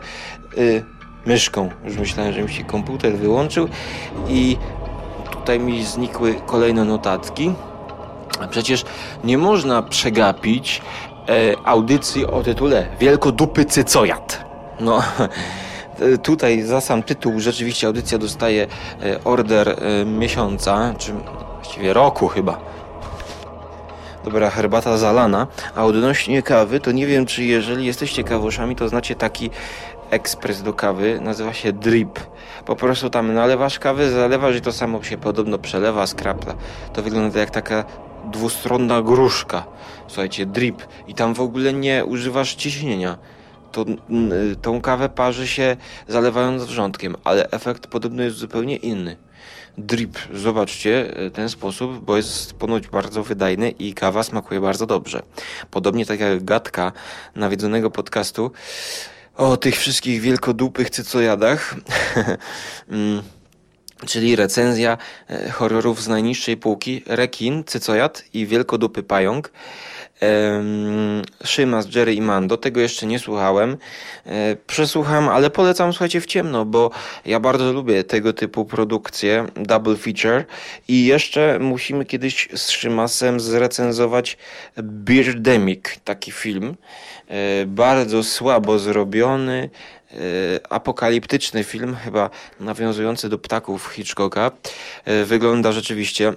myszką. Już myślałem, że mi się komputer wyłączył i tutaj mi znikły kolejne notatki. Przecież nie można przegapić audycji o tytule Wielkodupy Cycojat. No, *laughs* tutaj za sam tytuł rzeczywiście audycja dostaje e, order e, miesiąca, czy właściwie roku chyba. Dobra, herbata zalana. A odnośnie kawy, to nie wiem, czy jeżeli jesteście kawoszami, to znacie taki ekspres do kawy, nazywa się drip. Po prostu tam nalewasz kawę, zalewasz i to samo się podobno przelewa, skrapla. To wygląda jak taka dwustronna gruszka. Słuchajcie, drip. I tam w ogóle nie używasz ciśnienia. To, tą kawę parzy się zalewając wrzątkiem, ale efekt podobno jest zupełnie inny. drip. Zobaczcie e, ten sposób, bo jest ponoć bardzo wydajny i kawa smakuje bardzo dobrze. Podobnie tak jak gadka nawiedzonego podcastu o tych wszystkich wielkodupych cycojadach. *laughs* czyli recenzja e, horrorów z najniższej półki Rekin, Cycojad i Wielkodupy Pająk. Szymas, Jerry i Mando. Tego jeszcze nie słuchałem. E, przesłucham, ale polecam słuchajcie w ciemno, bo ja bardzo lubię tego typu produkcje, double feature i jeszcze musimy kiedyś z Szymasem zrecenzować Birdemic, taki film. E, bardzo słabo zrobiony, apokaliptyczny film, chyba nawiązujący do ptaków Hitchcocka. Wygląda rzeczywiście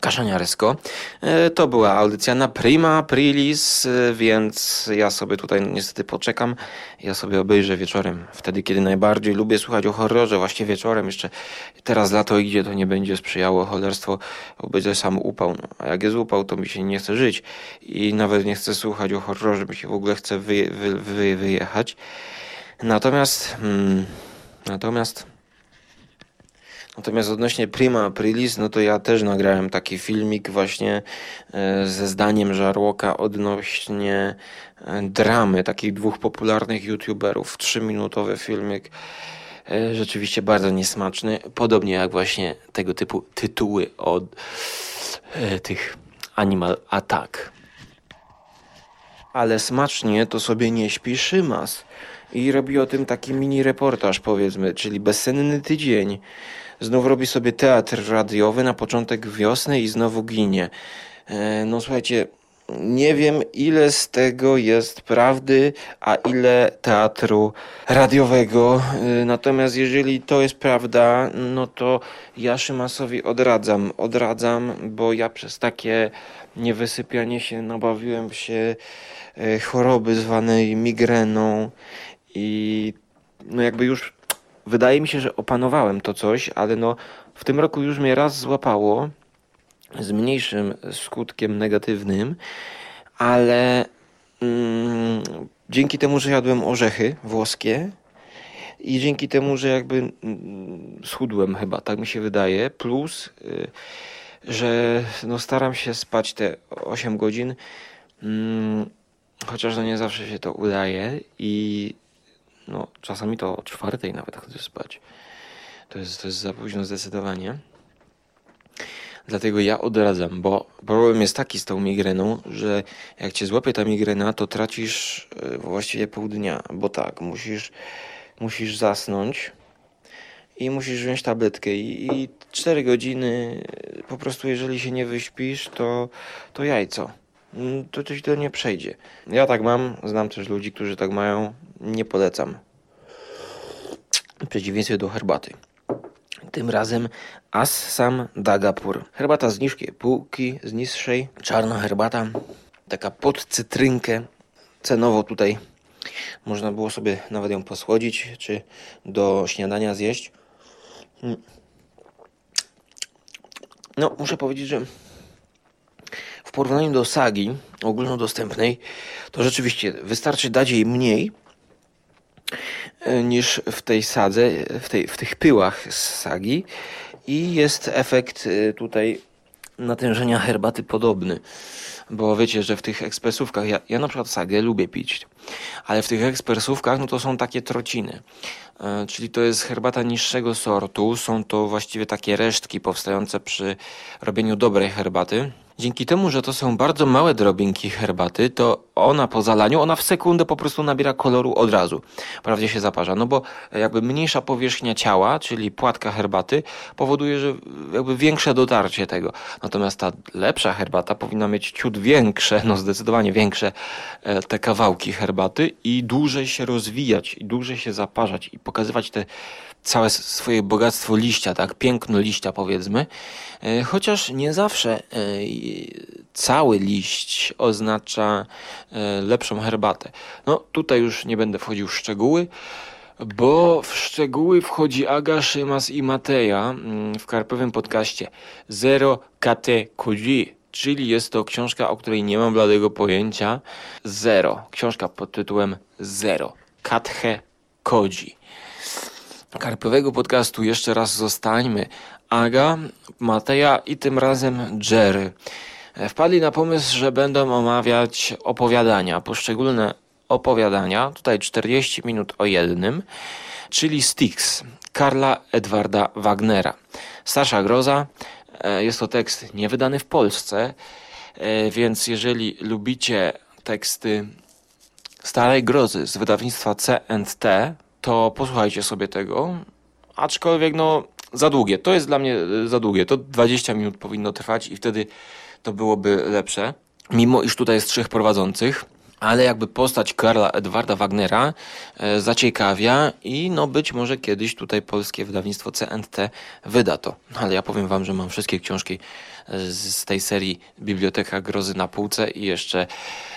Kaszaniaresko. E, to była audycja na Prima Aprilis, e, więc ja sobie tutaj niestety poczekam. Ja sobie obejrzę wieczorem, wtedy kiedy najbardziej lubię słuchać o horrorze, właśnie wieczorem. Jeszcze teraz lato idzie, to nie będzie sprzyjało cholerstwo, bo będzie sam upał. No, a jak jest upał, to mi się nie chce żyć i nawet nie chcę słuchać o horrorze, mi się w ogóle chce wy, wy, wy, wyjechać. Natomiast, hmm, natomiast Natomiast odnośnie Prima Aprilis, no to ja też nagrałem taki filmik właśnie e, ze zdaniem Żarłoka odnośnie e, dramy takich dwóch popularnych youtuberów. Trzyminutowy filmik. E, rzeczywiście bardzo niesmaczny. Podobnie jak właśnie tego typu tytuły od tych Animal Attack. Ale smacznie to sobie nie śpi Szymas. I robi o tym taki mini reportaż powiedzmy, czyli bezsenny tydzień. Znów robi sobie teatr radiowy na początek wiosny i znowu ginie. E, no słuchajcie, nie wiem ile z tego jest prawdy, a ile teatru radiowego. E, natomiast jeżeli to jest prawda, no to ja Szymasowi odradzam. Odradzam, bo ja przez takie niewysypianie się nabawiłem się e, choroby zwanej migreną i no jakby już wydaje mi się, że opanowałem to coś, ale no w tym roku już mnie raz złapało z mniejszym skutkiem negatywnym, ale mm, dzięki temu, że jadłem orzechy włoskie i dzięki temu, że jakby mm, schudłem chyba, tak mi się wydaje, plus y, że no staram się spać te 8 godzin, mm, chociaż no nie zawsze się to udaje i no, czasami to o czwartej nawet chodzę spać. To jest, to jest za późno zdecydowanie. Dlatego ja odradzam, bo problem jest taki z tą migreną, że jak cię złapie ta migrena, to tracisz e, właściwie pół dnia, bo tak, musisz, musisz zasnąć i musisz wziąć tabletkę i, i 4 godziny e, po prostu jeżeli się nie wyśpisz, to, to jajco. Mm, to coś to nie przejdzie. Ja tak mam, znam też ludzi, którzy tak mają, nie polecam. W przeciwieństwie do herbaty. Tym razem Assam Dagapur. Herbata z niżkiej półki, z niższej, czarna herbata, taka pod cytrynkę. Cenowo tutaj można było sobie nawet ją posłodzić, czy do śniadania zjeść. Mm. No, muszę powiedzieć, że porównaniu do sagi ogólnodostępnej, to rzeczywiście wystarczy dać jej mniej e, niż w tej sadze, w, tej, w tych pyłach z sagi i jest efekt e, tutaj natężenia herbaty podobny. Bo wiecie, że w tych ekspresówkach, ja, ja na przykład sagę lubię pić, ale w tych ekspresówkach no to są takie trociny. E, czyli to jest herbata niższego sortu, są to właściwie takie resztki powstające przy robieniu dobrej herbaty. Dzięki temu, że to są bardzo małe drobinki herbaty, to ona po zalaniu, ona w sekundę po prostu nabiera koloru od razu. Wprawdzie się zaparza, no bo jakby mniejsza powierzchnia ciała, czyli płatka herbaty, powoduje, że jakby większe dotarcie tego. Natomiast ta lepsza herbata powinna mieć ciut większe, no zdecydowanie większe e, te kawałki herbaty i dłużej się rozwijać, i dłużej się zaparzać i pokazywać te całe swoje bogactwo liścia, tak, piękno liścia powiedzmy, e, chociaż nie zawsze e, cały liść oznacza e, lepszą herbatę. No tutaj już nie będę wchodził w szczegóły, bo w szczegóły wchodzi Aga, Szymas i Mateja mm, w karpowym podcaście Zero Kate Koji, czyli jest to książka, o której nie mam bladego pojęcia. Zero. Książka pod tytułem Zero. Kathe Koji. Karpiowego podcastu jeszcze raz zostańmy. Aga, Mateja i tym razem Jerry. Wpadli na pomysł, że będą omawiać opowiadania, poszczególne opowiadania, tutaj 40 minut o jednym, czyli Styx, Karla Edwarda Wagnera. Starsza groza, e, jest to tekst niewydany w Polsce, e, więc jeżeli lubicie teksty starej grozy z wydawnictwa C&T, to posłuchajcie sobie tego. Aczkolwiek no za długie, to jest dla mnie e, za długie, to 20 minut powinno trwać i wtedy to byłoby lepsze. Mimo iż tutaj jest trzech prowadzących, ale jakby postać Karla Edwarda Wagnera e, zaciekawia i no być może kiedyś tutaj polskie wydawnictwo CNT wyda to. Ale ja powiem wam, że mam wszystkie książki e, z, z tej serii Biblioteka Grozy na półce i jeszcze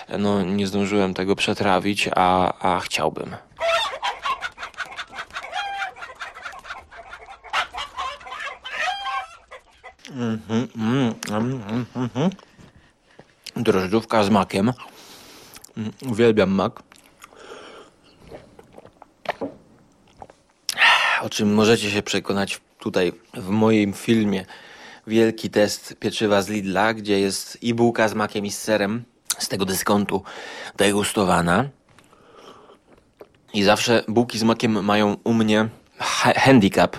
e, no nie zdążyłem tego przetrawić, a, a chciałbym. Mhm, mm, mm. Drożdżówka z makiem. Mm, Uwielbiam mak. O czym możecie się przekonać tutaj w moim filmie Wielki test pieczywa z Lidla, gdzie jest i bułka z makiem i z serem z tego dyskontu degustowana. I zawsze bułki z makiem mają u mnie ha handicap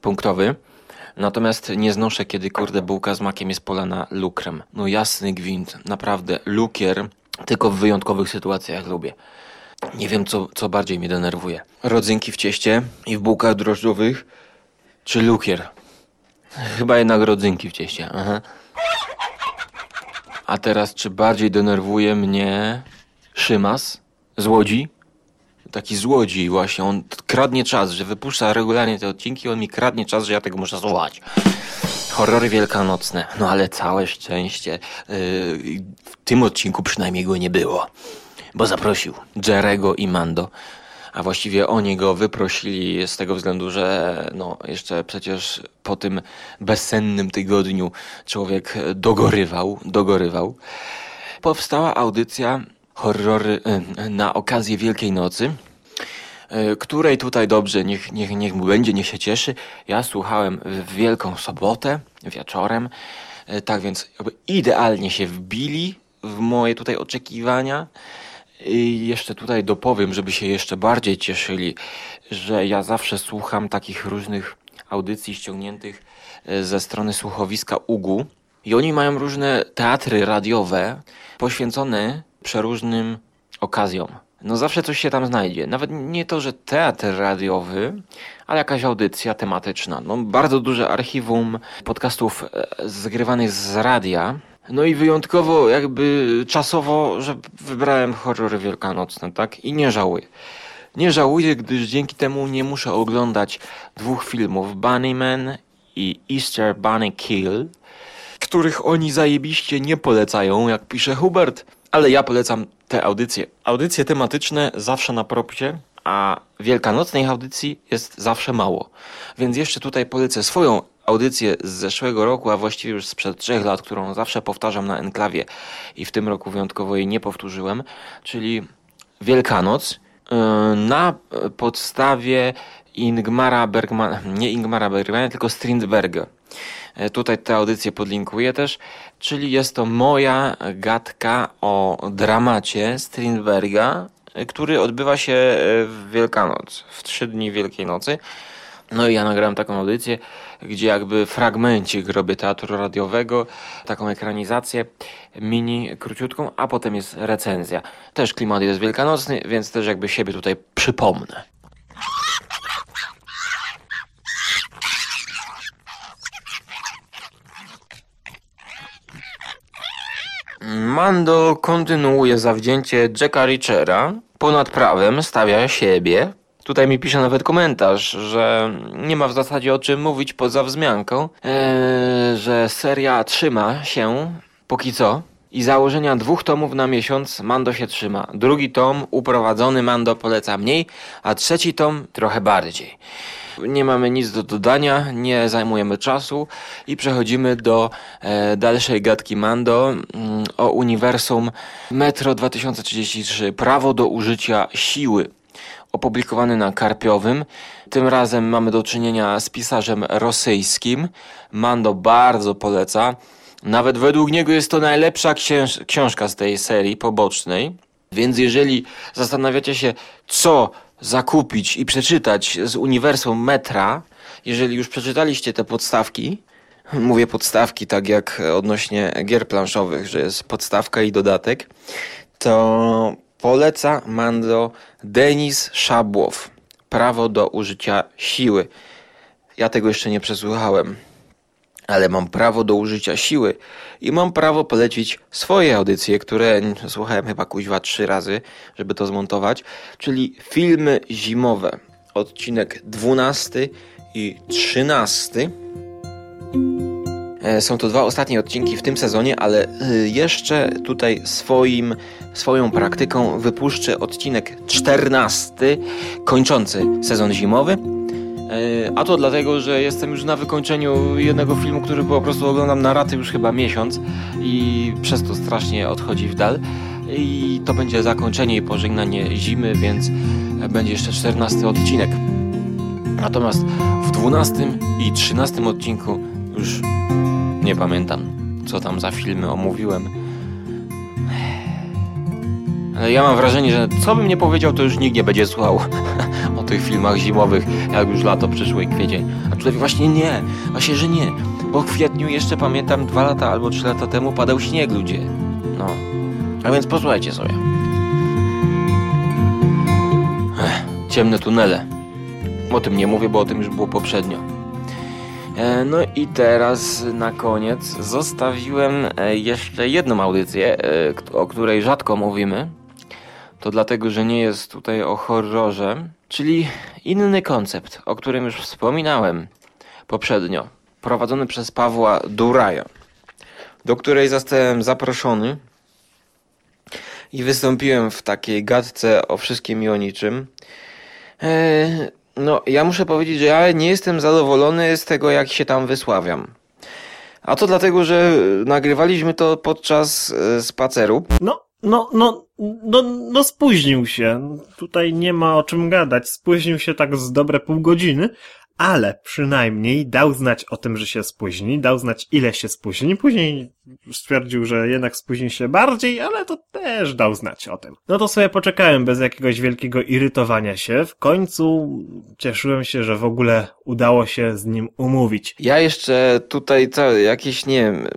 punktowy. Natomiast nie znoszę, kiedy kurde bułka z makiem jest polana lukrem. No jasny gwint, naprawdę lukier tylko w wyjątkowych sytuacjach lubię. Nie wiem, co, co bardziej mnie denerwuje. Rodzynki w cieście i w bułkach drożdżowych, czy lukier? Chyba jednak rodzynki w cieście. Aha. A teraz, czy bardziej denerwuje mnie Szymas z Łodzi? Taki złodziej właśnie, on kradnie czas, że wypuszcza regularnie te odcinki, on mi kradnie czas, że ja tego muszę słuchać. Horrory wielkanocne. No ale całe szczęście yy, w tym odcinku przynajmniej go nie było. Bo zaprosił Jerego i Mando. A właściwie oni go wyprosili z tego względu, że no jeszcze przecież po tym bezsennym tygodniu człowiek dogorywał, dogorywał. Powstała audycja horrory yy, na okazję Wielkiej Nocy której tutaj dobrze, niech, niech, niech mu będzie, niech się cieszy. Ja słuchałem w Wielką Sobotę wieczorem, tak więc idealnie się wbili w moje tutaj oczekiwania. I jeszcze tutaj dopowiem, żeby się jeszcze bardziej cieszyli, że ja zawsze słucham takich różnych audycji ściągniętych ze strony słuchowiska UGU. I oni mają różne teatry radiowe poświęcone przeróżnym okazjom. No zawsze coś się tam znajdzie. Nawet nie to, że teatr radiowy, ale jakaś audycja tematyczna. No bardzo duże archiwum podcastów zgrywanych z radia. No i wyjątkowo jakby czasowo, że wybrałem horrory wielkanocne, tak? I nie żałuję. Nie żałuję, gdyż dzięki temu nie muszę oglądać dwóch filmów Bunnyman i Easter Bunny Kill, których oni zajebiście nie polecają, jak pisze Hubert, ale ja polecam te audycje. Audycje tematyczne zawsze na propsie, a wielkanocnej audycji jest zawsze mało. Więc jeszcze tutaj polecę swoją audycję z zeszłego roku, a właściwie już sprzed trzech lat, którą zawsze powtarzam na enklawie i w tym roku wyjątkowo jej nie powtórzyłem, czyli Wielkanoc na podstawie Ingmara Bergmana, nie Ingmara Bergmana, tylko Strindberga. Tutaj tę audycję podlinkuję też, czyli jest to moja gadka o dramacie Strindberga, który odbywa się w Wielkanoc, w trzy dni Wielkiej Nocy. No i ja nagrałem taką audycję, gdzie jakby fragmencik robię teatru radiowego, taką ekranizację mini, króciutką, a potem jest recenzja. Też klimat jest wielkanocny, więc też jakby siebie tutaj przypomnę. Mando kontynuuje zawzięcie Jacka Richera. Ponad prawem stawia siebie. Tutaj mi pisze nawet komentarz, że nie ma w zasadzie o czym mówić poza wzmianką, eee, że seria trzyma się póki co i założenia dwóch tomów na miesiąc Mando się trzyma. Drugi tom uprowadzony Mando poleca mniej, a trzeci tom trochę bardziej. Nie mamy nic do dodania, nie zajmujemy czasu i przechodzimy do e, dalszej gadki Mando mm, o uniwersum Metro 2033 Prawo do użycia siły. opublikowany na Karpiowym. Tym razem mamy do czynienia z pisarzem rosyjskim. Mando bardzo poleca. Nawet według niego jest to najlepsza książ książka z tej serii pobocznej. Więc jeżeli zastanawiacie się, co zakupić i przeczytać z uniwersum Metra, jeżeli już przeczytaliście te podstawki, mówię podstawki tak jak odnośnie gier planszowych, że jest podstawka i dodatek, to poleca Mando Denis Szabłow. Prawo do użycia siły. Ja tego jeszcze nie przesłuchałem ale mam prawo do użycia siły i mam prawo polecić swoje audycje, które słuchałem chyba kuźwa trzy razy, żeby to zmontować, czyli filmy zimowe. Odcinek 12 i 13. E, są to dwa ostatnie odcinki w tym sezonie, ale e, jeszcze tutaj swoim, swoją praktyką wypuszczę odcinek 14, kończący sezon zimowy. E, a to dlatego, że jestem już na wykończeniu jednego filmu, który po prostu oglądam na raty już chyba miesiąc i przez to strasznie odchodzi w dal. I to będzie zakończenie i pożegnanie zimy, więc będzie jeszcze 14 odcinek. Natomiast w 12 i 13 odcinku już nie pamiętam, co tam za filmy omówiłem. Ale ja mam wrażenie, że co bym nie powiedział, to już nikt nie będzie słuchał *laughs* tych filmach zimowych, jak już lato przyszło i kwiecień. A tutaj właśnie nie, właśnie, że nie. Bo w kwietniu jeszcze pamiętam dwa lata albo trzy lata temu padał śnieg ludzie. No. A więc posłuchajcie sobie. Ech, ciemne tunele. O tym nie mówię, bo o tym już było poprzednio. E, no i teraz na koniec zostawiłem e, jeszcze jedną audycję, e, o której rzadko mówimy. To dlatego, że nie jest tutaj o horrorze, czyli inny koncept, o którym już wspominałem poprzednio, prowadzony przez Pawła Duraja, do której zostałem zaproszony i wystąpiłem w takiej gadce o wszystkim i o niczym. Eee, no, ja muszę powiedzieć, że ja nie jestem zadowolony z tego, jak się tam wysławiam. A to dlatego, że nagrywaliśmy to podczas e, spaceru. No, no, no, no, no spóźnił się. Tutaj nie ma o czym gadać. Spóźnił się tak z dobre pół godziny, ale przynajmniej dał znać o tym, że się spóźni, dał znać ile się spóźni, później stwierdził, że jednak spóźni się bardziej, ale to też dał znać o tym. No to sobie poczekałem bez jakiegoś wielkiego irytowania się. W końcu cieszyłem się, że w ogóle udało się z nim umówić. Ja jeszcze tutaj co, jakieś, nie wiem,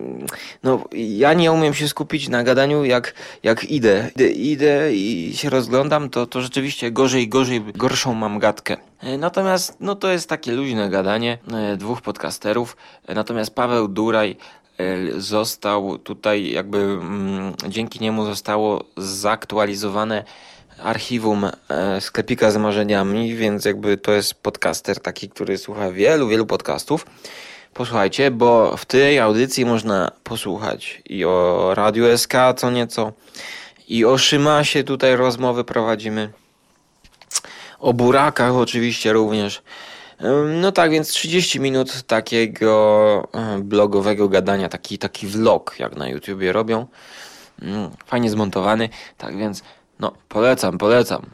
no ja nie umiem się skupić na gadaniu jak, jak idę. idę. Idę i się rozglądam, to, to rzeczywiście gorzej, gorzej, gorszą mam gadkę. E, natomiast, no to jest takie luźne gadanie e, dwóch podcasterów. E, natomiast Paweł Duraj został tutaj jakby mm, dzięki niemu zostało zaktualizowane archiwum sklepika z marzeniami, więc jakby to jest podcaster taki, który słucha wielu, wielu podcastów. Posłuchajcie, bo w tej audycji można posłuchać i o Radiu SK co nieco, i o Szymasie tutaj rozmowy prowadzimy o burakach oczywiście również. No tak, więc 30 minut takiego blogowego gadania, taki, taki vlog, jak na YouTubie robią. Mm, fajnie zmontowany, tak więc no polecam, polecam.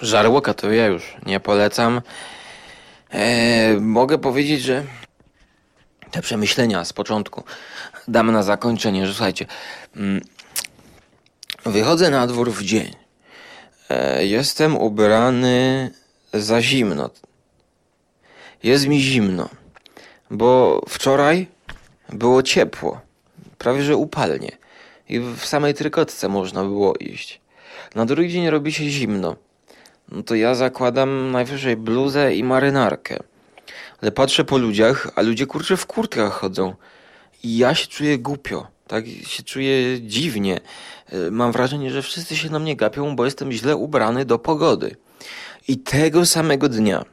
Żarłoka to ja już nie polecam. Eee, mogę powiedzieć, że te przemyślenia z początku damy na zakończenie, że słuchajcie, mm, wychodzę na dwór w dzień E, jestem ubrany za zimno. Jest mi zimno, bo wczoraj było ciepło, prawie że upalnie. I w samej trykotce można było iść. Na drugi dzień robi się zimno. No to ja zakładam najwyżej bluzę i marynarkę. Ale patrzę po ludziach, a ludzie kurczę w kurtkach chodzą. I ja się czuję głupio. Tak się czuję dziwnie. E, mam wrażenie, że wszyscy się na mnie gapią, bo jestem źle ubrany do pogody. I tego samego dnia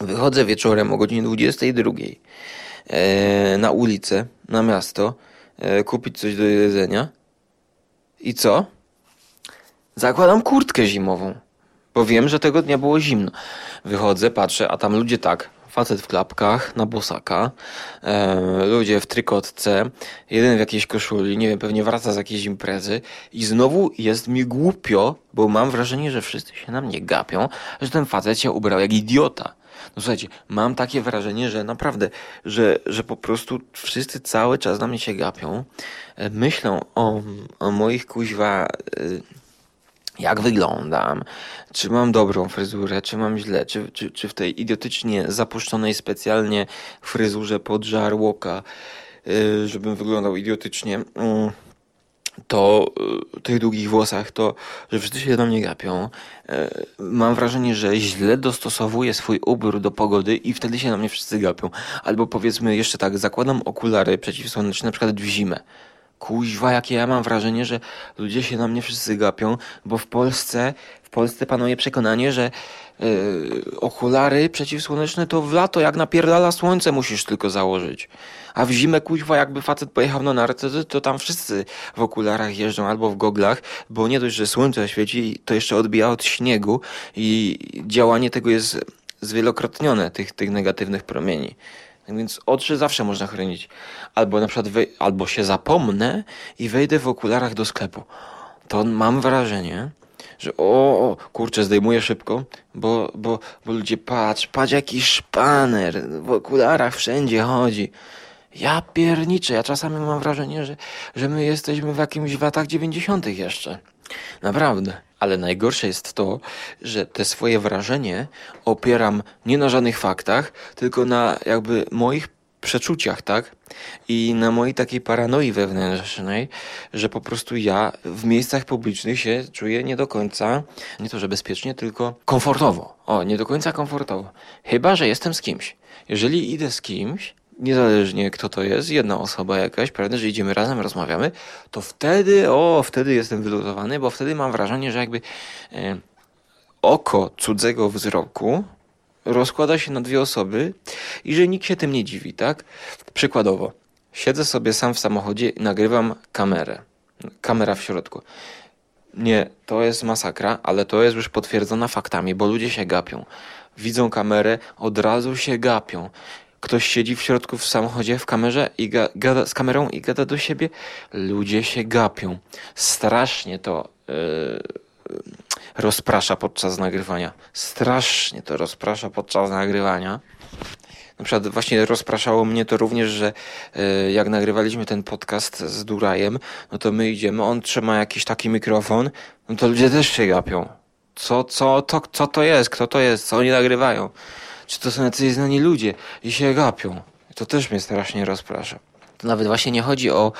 wychodzę wieczorem o godzinie 22 e, na ulicę, na miasto, e, kupić coś do jedzenia. I co? Zakładam kurtkę zimową, bo wiem, że tego dnia było zimno. Wychodzę, patrzę, a tam ludzie tak, facet w klapkach, na bosaka, e, ludzie w trykotce, jeden w jakiejś koszuli, nie wiem, pewnie wraca z jakiejś imprezy i znowu jest mi głupio, bo mam wrażenie, że wszyscy się na mnie gapią, że ten facet się ubrał jak idiota. No słuchajcie, mam takie wrażenie, że naprawdę, że, że po prostu wszyscy cały czas na mnie się gapią, e, myślą o, o moich kuźwa... E, jak wyglądam, czy mam dobrą fryzurę, czy mam źle, czy, czy, czy w tej idiotycznie zapuszczonej specjalnie fryzurze pod żarłoka, yy, żebym wyglądał idiotycznie, yy, to yy, tych długich włosach, to, że wszyscy się do mnie gapią. Yy, mam wrażenie, że źle dostosowuję swój ubór do pogody i wtedy się na mnie wszyscy gapią. Albo powiedzmy jeszcze tak, zakładam okulary przeciwsłoneczne, na przykład w zimę kuźwa, jakie ja mam wrażenie, że ludzie się na mnie wszyscy gapią, bo w Polsce, w Polsce panuje przekonanie, że yy, okulary przeciwsłoneczne to w lato, jak napierdala słońce, musisz tylko założyć. A w zimę, kuźwa, jakby facet pojechał na narty, to, to tam wszyscy w okularach jeżdżą albo w goglach, bo nie dość, że słońce świeci, to jeszcze odbija od śniegu i działanie tego jest zwielokrotnione, tych, tych negatywnych promieni. Tak więc oczy zawsze można chronić. Albo na przykład wej- albo się zapomnę i wejdę w okularach do sklepu. To mam wrażenie, że o, o kurczę, zdejmuję szybko, bo, bo, bo ludzie patrz, patrz jaki szpaner, w okularach wszędzie chodzi. Ja pierniczę, ja czasami mam wrażenie, że, że my jesteśmy w jakimś latach dziewięćdziesiątych jeszcze. Naprawdę. Ale najgorsze jest to, że te swoje wrażenie opieram nie na żadnych faktach, tylko na jakby moich przeczuciach, tak? I na mojej takiej paranoi wewnętrznej, że po prostu ja w miejscach publicznych się czuję nie do końca, nie to, że bezpiecznie, tylko komfortowo. O, nie do końca komfortowo. Chyba, że jestem z kimś. Jeżeli idę z kimś, niezależnie kto to jest, jedna osoba jakaś, prawda, że idziemy razem, rozmawiamy, to wtedy, o, wtedy jestem wyluzowany, bo wtedy mam wrażenie, że jakby e, oko cudzego wzroku rozkłada się na dwie osoby i że nikt się tym nie dziwi, tak? Przykładowo, siedzę sobie sam w samochodzie i nagrywam kamerę. Kamera w środku. Nie, to jest masakra, ale to jest już potwierdzona faktami, bo ludzie się gapią. Widzą kamerę, od razu się gapią ktoś siedzi w środku w samochodzie w kamerze i ga, gada z kamerą i gada do siebie, ludzie się gapią. Strasznie to yy, rozprasza podczas nagrywania. Strasznie to rozprasza podczas nagrywania. Na przykład właśnie rozpraszało mnie to również, że yy, jak nagrywaliśmy ten podcast z Durajem, no to my idziemy, on trzyma jakiś taki mikrofon, no to ludzie też się gapią. Co, co, to, co to jest? Kto to jest? Co oni nagrywają? Czy to są jacyś znani ludzie i się gapią. To też mnie strasznie rozprasza. To nawet właśnie nie chodzi o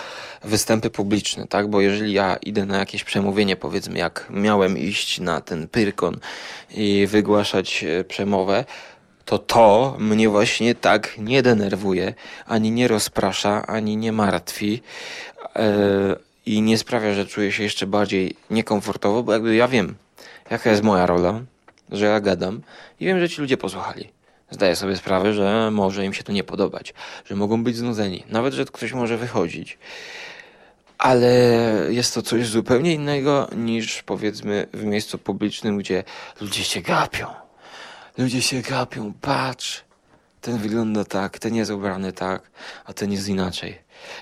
występy publiczne, tak? Bo jeżeli ja idę na jakieś przemówienie, powiedzmy, jak miałem iść na ten Pyrkon i wygłaszać e, przemowę, to to mnie właśnie tak nie denerwuje, ani nie rozprasza, ani nie martwi yy, i nie sprawia, że czuję się jeszcze bardziej niekomfortowo, bo jakby ja wiem, jaka jest moja rola, że ja gadam i wiem, że ci ludzie posłuchali. Zdaję sobie sprawę, że może im się to nie podobać, że mogą być znudzeni, nawet że ktoś może wychodzić. Ale jest to coś zupełnie innego niż powiedzmy w miejscu publicznym, gdzie ludzie się gapią. Ludzie się gapią, patrz, ten wygląda tak, ten jest ubrany tak, a ten jest inaczej.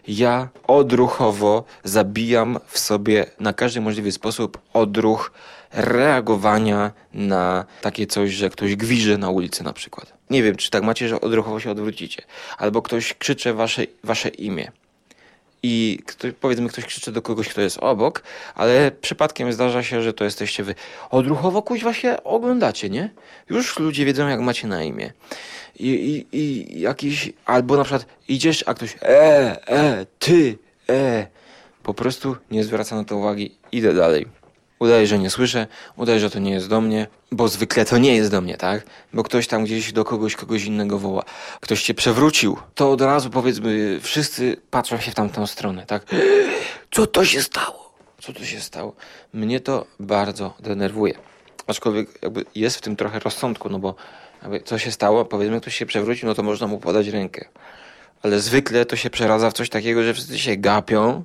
Ja odruchowo zabijam w sobie na każdy możliwy sposób odruch reagowania na takie coś, że ktoś gwiże na ulicy na przykład. Nie wiem, czy tak macie, że odruchowo się odwrócicie. Albo ktoś krzycze wasze, wasze imię. I ktoś, powiedzmy, ktoś krzyczy do kogoś, kto jest obok, ale przypadkiem zdarza się, że to jesteście wy. Odruchowo kuźwa się oglądacie, nie? Już ludzie wiedzą, jak macie na imię. I, i, i jakiś, albo na przykład idziesz, a ktoś e, e, ty, e. Po prostu nie zwraca na to uwagi, idę dalej. Udaje, że nie słyszę, udaje, że to nie jest do mnie, bo zwykle to nie jest do mnie, tak? Bo ktoś tam gdzieś do kogoś, kogoś innego woła. Ktoś cię przewrócił, to od razu powiedzmy, wszyscy patrzą się w tamtą stronę, tak? Co to się stało? Co to się stało? Mnie to bardzo denerwuje. Aczkolwiek jakby jest w tym trochę rozsądku, no bo jakby co się stało, powiedzmy ktoś się przewrócił, no to można mu podać rękę. Ale zwykle to się przeradza w coś takiego, że wszyscy się gapią,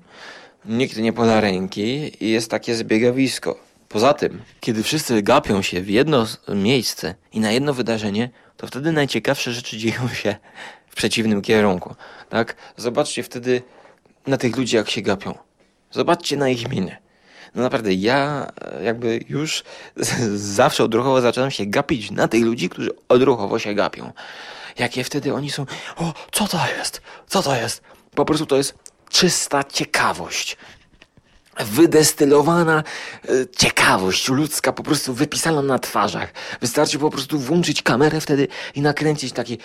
nikt nie poda ręki i jest takie zbiegawisko Poza tym, kiedy wszyscy gapią się w jedno miejsce i na jedno wydarzenie, to wtedy najciekawsze rzeczy *laughs* dzieją się w przeciwnym kierunku. Tak? Zobaczcie wtedy na tych ludzi, jak się gapią. Zobaczcie na ich miny. No naprawdę, ja e, jakby już *laughs* zawsze odruchowo zaczynam się gapić na tych ludzi, którzy odruchowo się gapią. Jakie wtedy oni są, o, co to jest? Co to jest? Po prostu to jest czysta ciekawość. Wydestylowana e, ciekawość ludzka, po prostu wypisana na twarzach. Wystarczy po prostu włączyć kamerę wtedy i nakręcić taki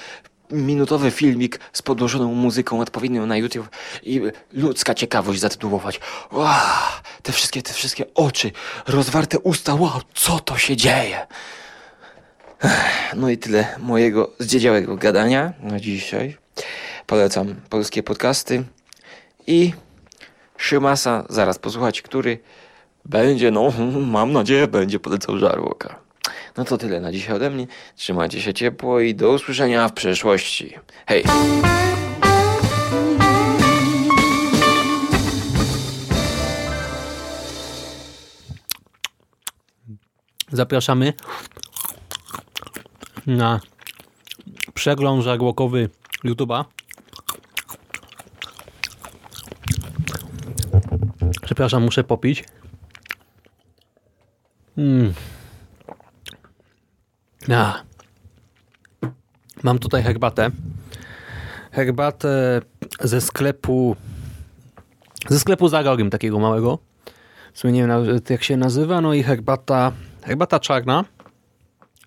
minutowy filmik z podłożoną muzyką odpowiednią na YouTube i ludzka ciekawość zatytułować. Wow, te wszystkie, te wszystkie oczy, rozwarte usta, wow, co to się dzieje? No i tyle mojego zdziedziałego gadania na dzisiaj. Polecam polskie podcasty i Szymasa zaraz posłuchać, który będzie, no *laughs* mam nadzieję, będzie polecał Żarłoka. No to tyle na dzisiaj ode mnie. Trzymajcie się ciepło i do usłyszenia w przyszłości. Hej! Zapraszamy na przegląd żarłokowy YouTube'a. Przepraszam, muszę popić. Mm. Mam tutaj herbatę. Herbatę ze sklepu ze sklepu za rogiem takiego małego. W sumie nie wiem jak się nazywa. No i herbata, herbata czarna.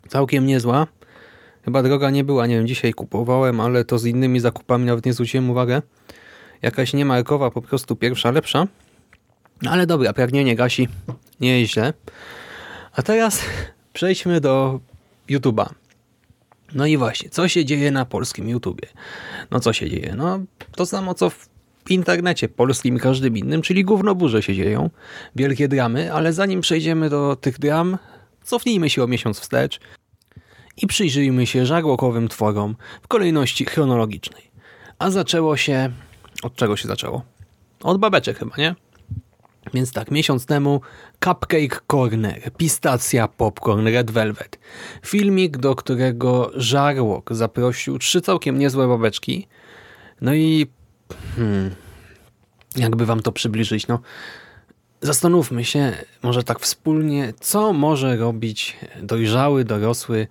Całkiem niezła. Chyba droga nie była, nie wiem, dzisiaj kupowałem, ale to z innymi zakupami nawet nie zwróciłem uwagę. Jakaś niemarkowa, po prostu pierwsza, lepsza. No ale dobra, pragnienie gasi, nie jest źle. A teraz *laughs* przejdźmy do YouTube'a. No i właśnie, co się dzieje na polskim YouTubie? No co się dzieje? No to samo co w internecie polskim i każdym innym, czyli gównoburze się dzieją. Wielkie dramy, ale zanim przejdziemy do tych dram, cofnijmy się o miesiąc wstecz i przyjrzyjmy się żarłokowym tworom w kolejności chronologicznej. A zaczęło się... Od czego się zaczęło? Od babeczek chyba, nie? Więc tak, miesiąc temu Cupcake Corner, Pistacja Popcorn, Red Velvet. Filmik, do którego Żarłok zaprosił trzy całkiem niezłe babeczki. No i hmm, jakby wam to przybliżyć, no zastanówmy się może tak wspólnie, co może robić dojrzały, dorosły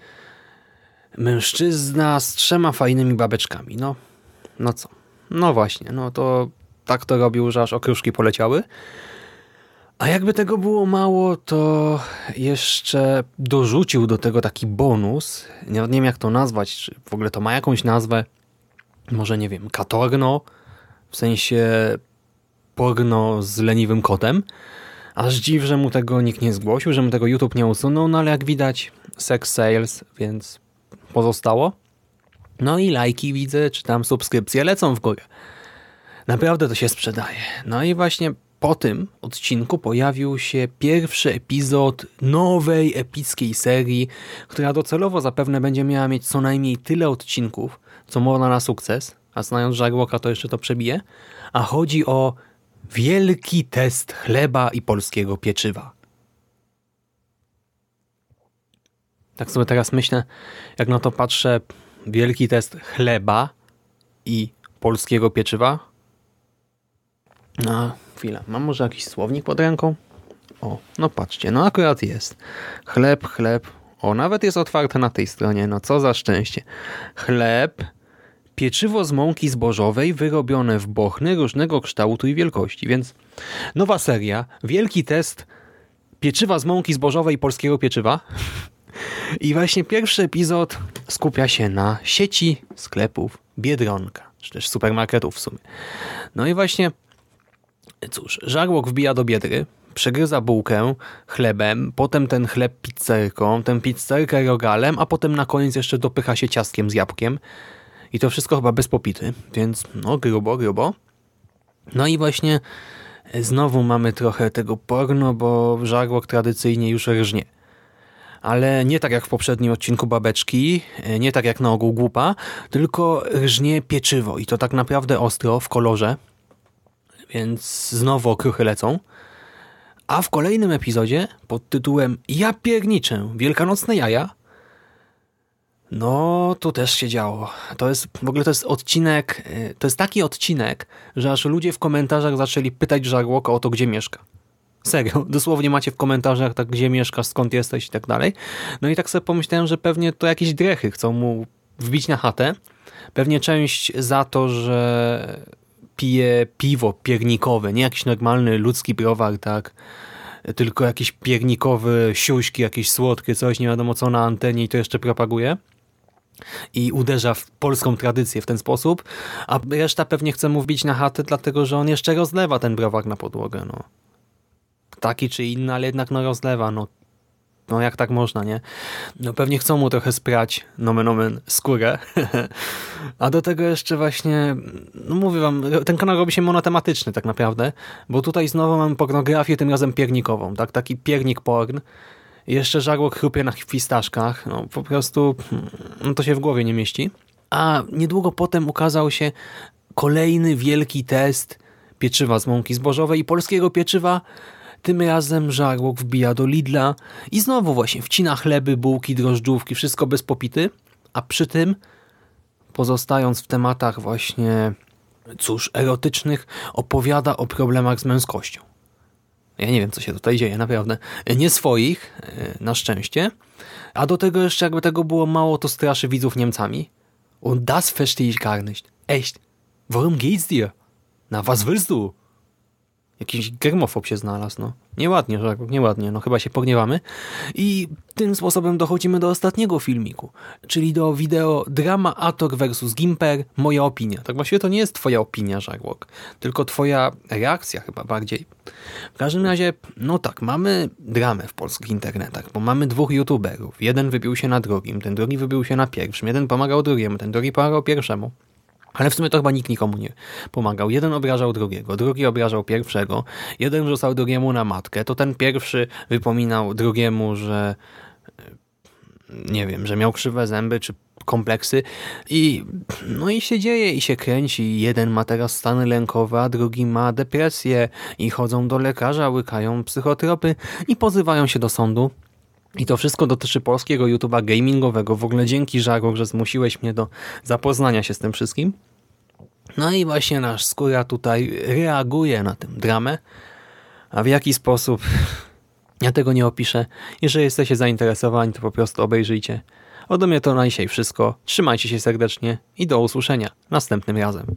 mężczyzna z trzema fajnymi babeczkami. No, no co? No właśnie, no to tak to robił, że aż okruszki poleciały. A jakby tego było mało, to jeszcze dorzucił do tego taki bonus. Nie, wiem jak to nazwać, czy w ogóle to ma jakąś nazwę. Może nie wiem, katorno, w sensie porno z leniwym kotem. Aż dziw, że mu tego nikt nie zgłosił, że mu tego YouTube nie usunął, no ale jak widać sex sales, więc pozostało. No i lajki widzę, czy tam subskrypcje lecą w górę. Naprawdę to się sprzedaje. No i właśnie po tym odcinku pojawił się pierwszy epizod nowej epickiej serii, która docelowo zapewne będzie miała mieć co najmniej tyle odcinków, co można na sukces, a znając Żarłoka to jeszcze to przebije, a chodzi o wielki test chleba i polskiego pieczywa. Tak sobie teraz myślę, jak na to patrzę, wielki test chleba i polskiego pieczywa. No, Mam może jakiś słownik pod ręką? O, no patrzcie, no akurat jest. Chleb, chleb. O, nawet jest otwarte na tej stronie. No co za szczęście. Chleb, pieczywo z mąki zbożowej wyrobione w bochny różnego kształtu i wielkości. Więc nowa seria, wielki test pieczywa z mąki zbożowej polskiego pieczywa. *laughs* I właśnie pierwszy epizod skupia się na sieci sklepów Biedronka, czy też supermarketów w sumie. No i właśnie Cóż, żarłok wbija do biedry, przegryza bułkę chlebem, potem ten chleb pizzerką, tę pizzerkę rogalem, a potem na koniec jeszcze dopycha się ciastkiem z jabłkiem. I to wszystko chyba bez popity, więc no grubo, grubo. No i właśnie znowu mamy trochę tego porno, bo żarłok tradycyjnie już rżnie. Ale nie tak jak w poprzednim odcinku Babeczki, nie tak jak na ogół Głupa, tylko rżnie pieczywo i to tak naprawdę ostro w kolorze, więc znowu okruchy lecą. A w kolejnym epizodzie pod tytułem Ja pierniczę, wielkanocne jaja no, tu też się działo. To jest, w ogóle to jest odcinek, y, to jest taki odcinek, że aż ludzie w komentarzach zaczęli pytać Żarłoka o to, gdzie mieszka. Serio, *laughs* dosłownie macie w komentarzach tak, gdzie mieszkasz, skąd jesteś i tak dalej. No i tak sobie pomyślałem, że pewnie to jakieś drechy chcą mu wbić na chatę. Pewnie część za to, że pije piwo piernikowe, nie jakiś normalny ludzki browar, tak, tylko jakiś piernikowy siuśki, jakieś słodkie, coś, nie wiadomo co na antenie i to jeszcze propaguje i uderza w polską tradycję w ten sposób, a reszta pewnie chce mu wbić na chatę, dlatego że on jeszcze rozlewa ten browar na podłogę. No. Taki czy inny, ale jednak no rozlewa. No. No jak tak można, nie? No pewnie chcą mu trochę sprać, nomen omen, skórę. *laughs* a do tego jeszcze właśnie, no mówię wam, ten kanał robi się monotematyczny tak naprawdę, bo tutaj znowu mamy pornografię, tym razem piernikową, tak? Taki piernik porn, jeszcze żarłok chrupie na fistaszkach. No, po prostu no, to się w głowie nie mieści. A niedługo potem ukazał się kolejny wielki test pieczywa z mąki zbożowej i polskiego pieczywa. Tym razem żarłok wbija do Lidla i znowu właśnie wcina chleby, bułki, drożdżówki, wszystko bez popity, a przy tym pozostając w tematach właśnie, cóż, erotycznych, opowiada o problemach z męskością. Ja nie wiem, co się tutaj dzieje, naprawdę. Nie swoich, e, na szczęście. A do tego jeszcze, jakby tego było mało, to straszy widzów Niemcami. Und das verstehe ich gar nicht. Echt. Worum geht's dir? Na was willst du? Jakiś germofob się znalazł, no. Nieładnie, że nieładnie, no chyba się pogniewamy. I tym sposobem dochodzimy do ostatniego filmiku, czyli do wideo Drama Ator vs Gimper, moja opinia. Tak właściwie to nie jest twoja opinia, Żarłok, tylko twoja reakcja chyba bardziej. W każdym razie, no tak, mamy dramę w polskich internetach, bo mamy dwóch youtuberów. Jeden wybił się na drugim, ten drugi wybił się na pierwszym, jeden pomagał drugiemu, ten drugi pomagał pierwszemu. Ale w sumie to chyba nikt nikomu nie pomagał. Jeden obrażał drugiego, drugi obrażał pierwszego, jeden rzucał drugiemu na matkę, to ten pierwszy wypominał drugiemu, że nie wiem, że miał krzywe zęby czy kompleksy i no i się dzieje i się kręci. Jeden ma teraz stany lękowe, a drugi ma depresję i chodzą do lekarza, łykają psychotropy i pozywają się do sądu i to wszystko dotyczy polskiego YouTube'a gamingowego. W ogóle dzięki Żarok, że zmusiłeś mnie do zapoznania się z tym wszystkim. No i właśnie nasz skóra tutaj reaguje na tę dramę. A w jaki sposób? Ja tego nie opiszę. Jeżeli jesteście zainteresowani, to po prostu obejrzyjcie. Ode mnie to na dzisiaj wszystko. Trzymajcie się serdecznie i do usłyszenia następnym razem.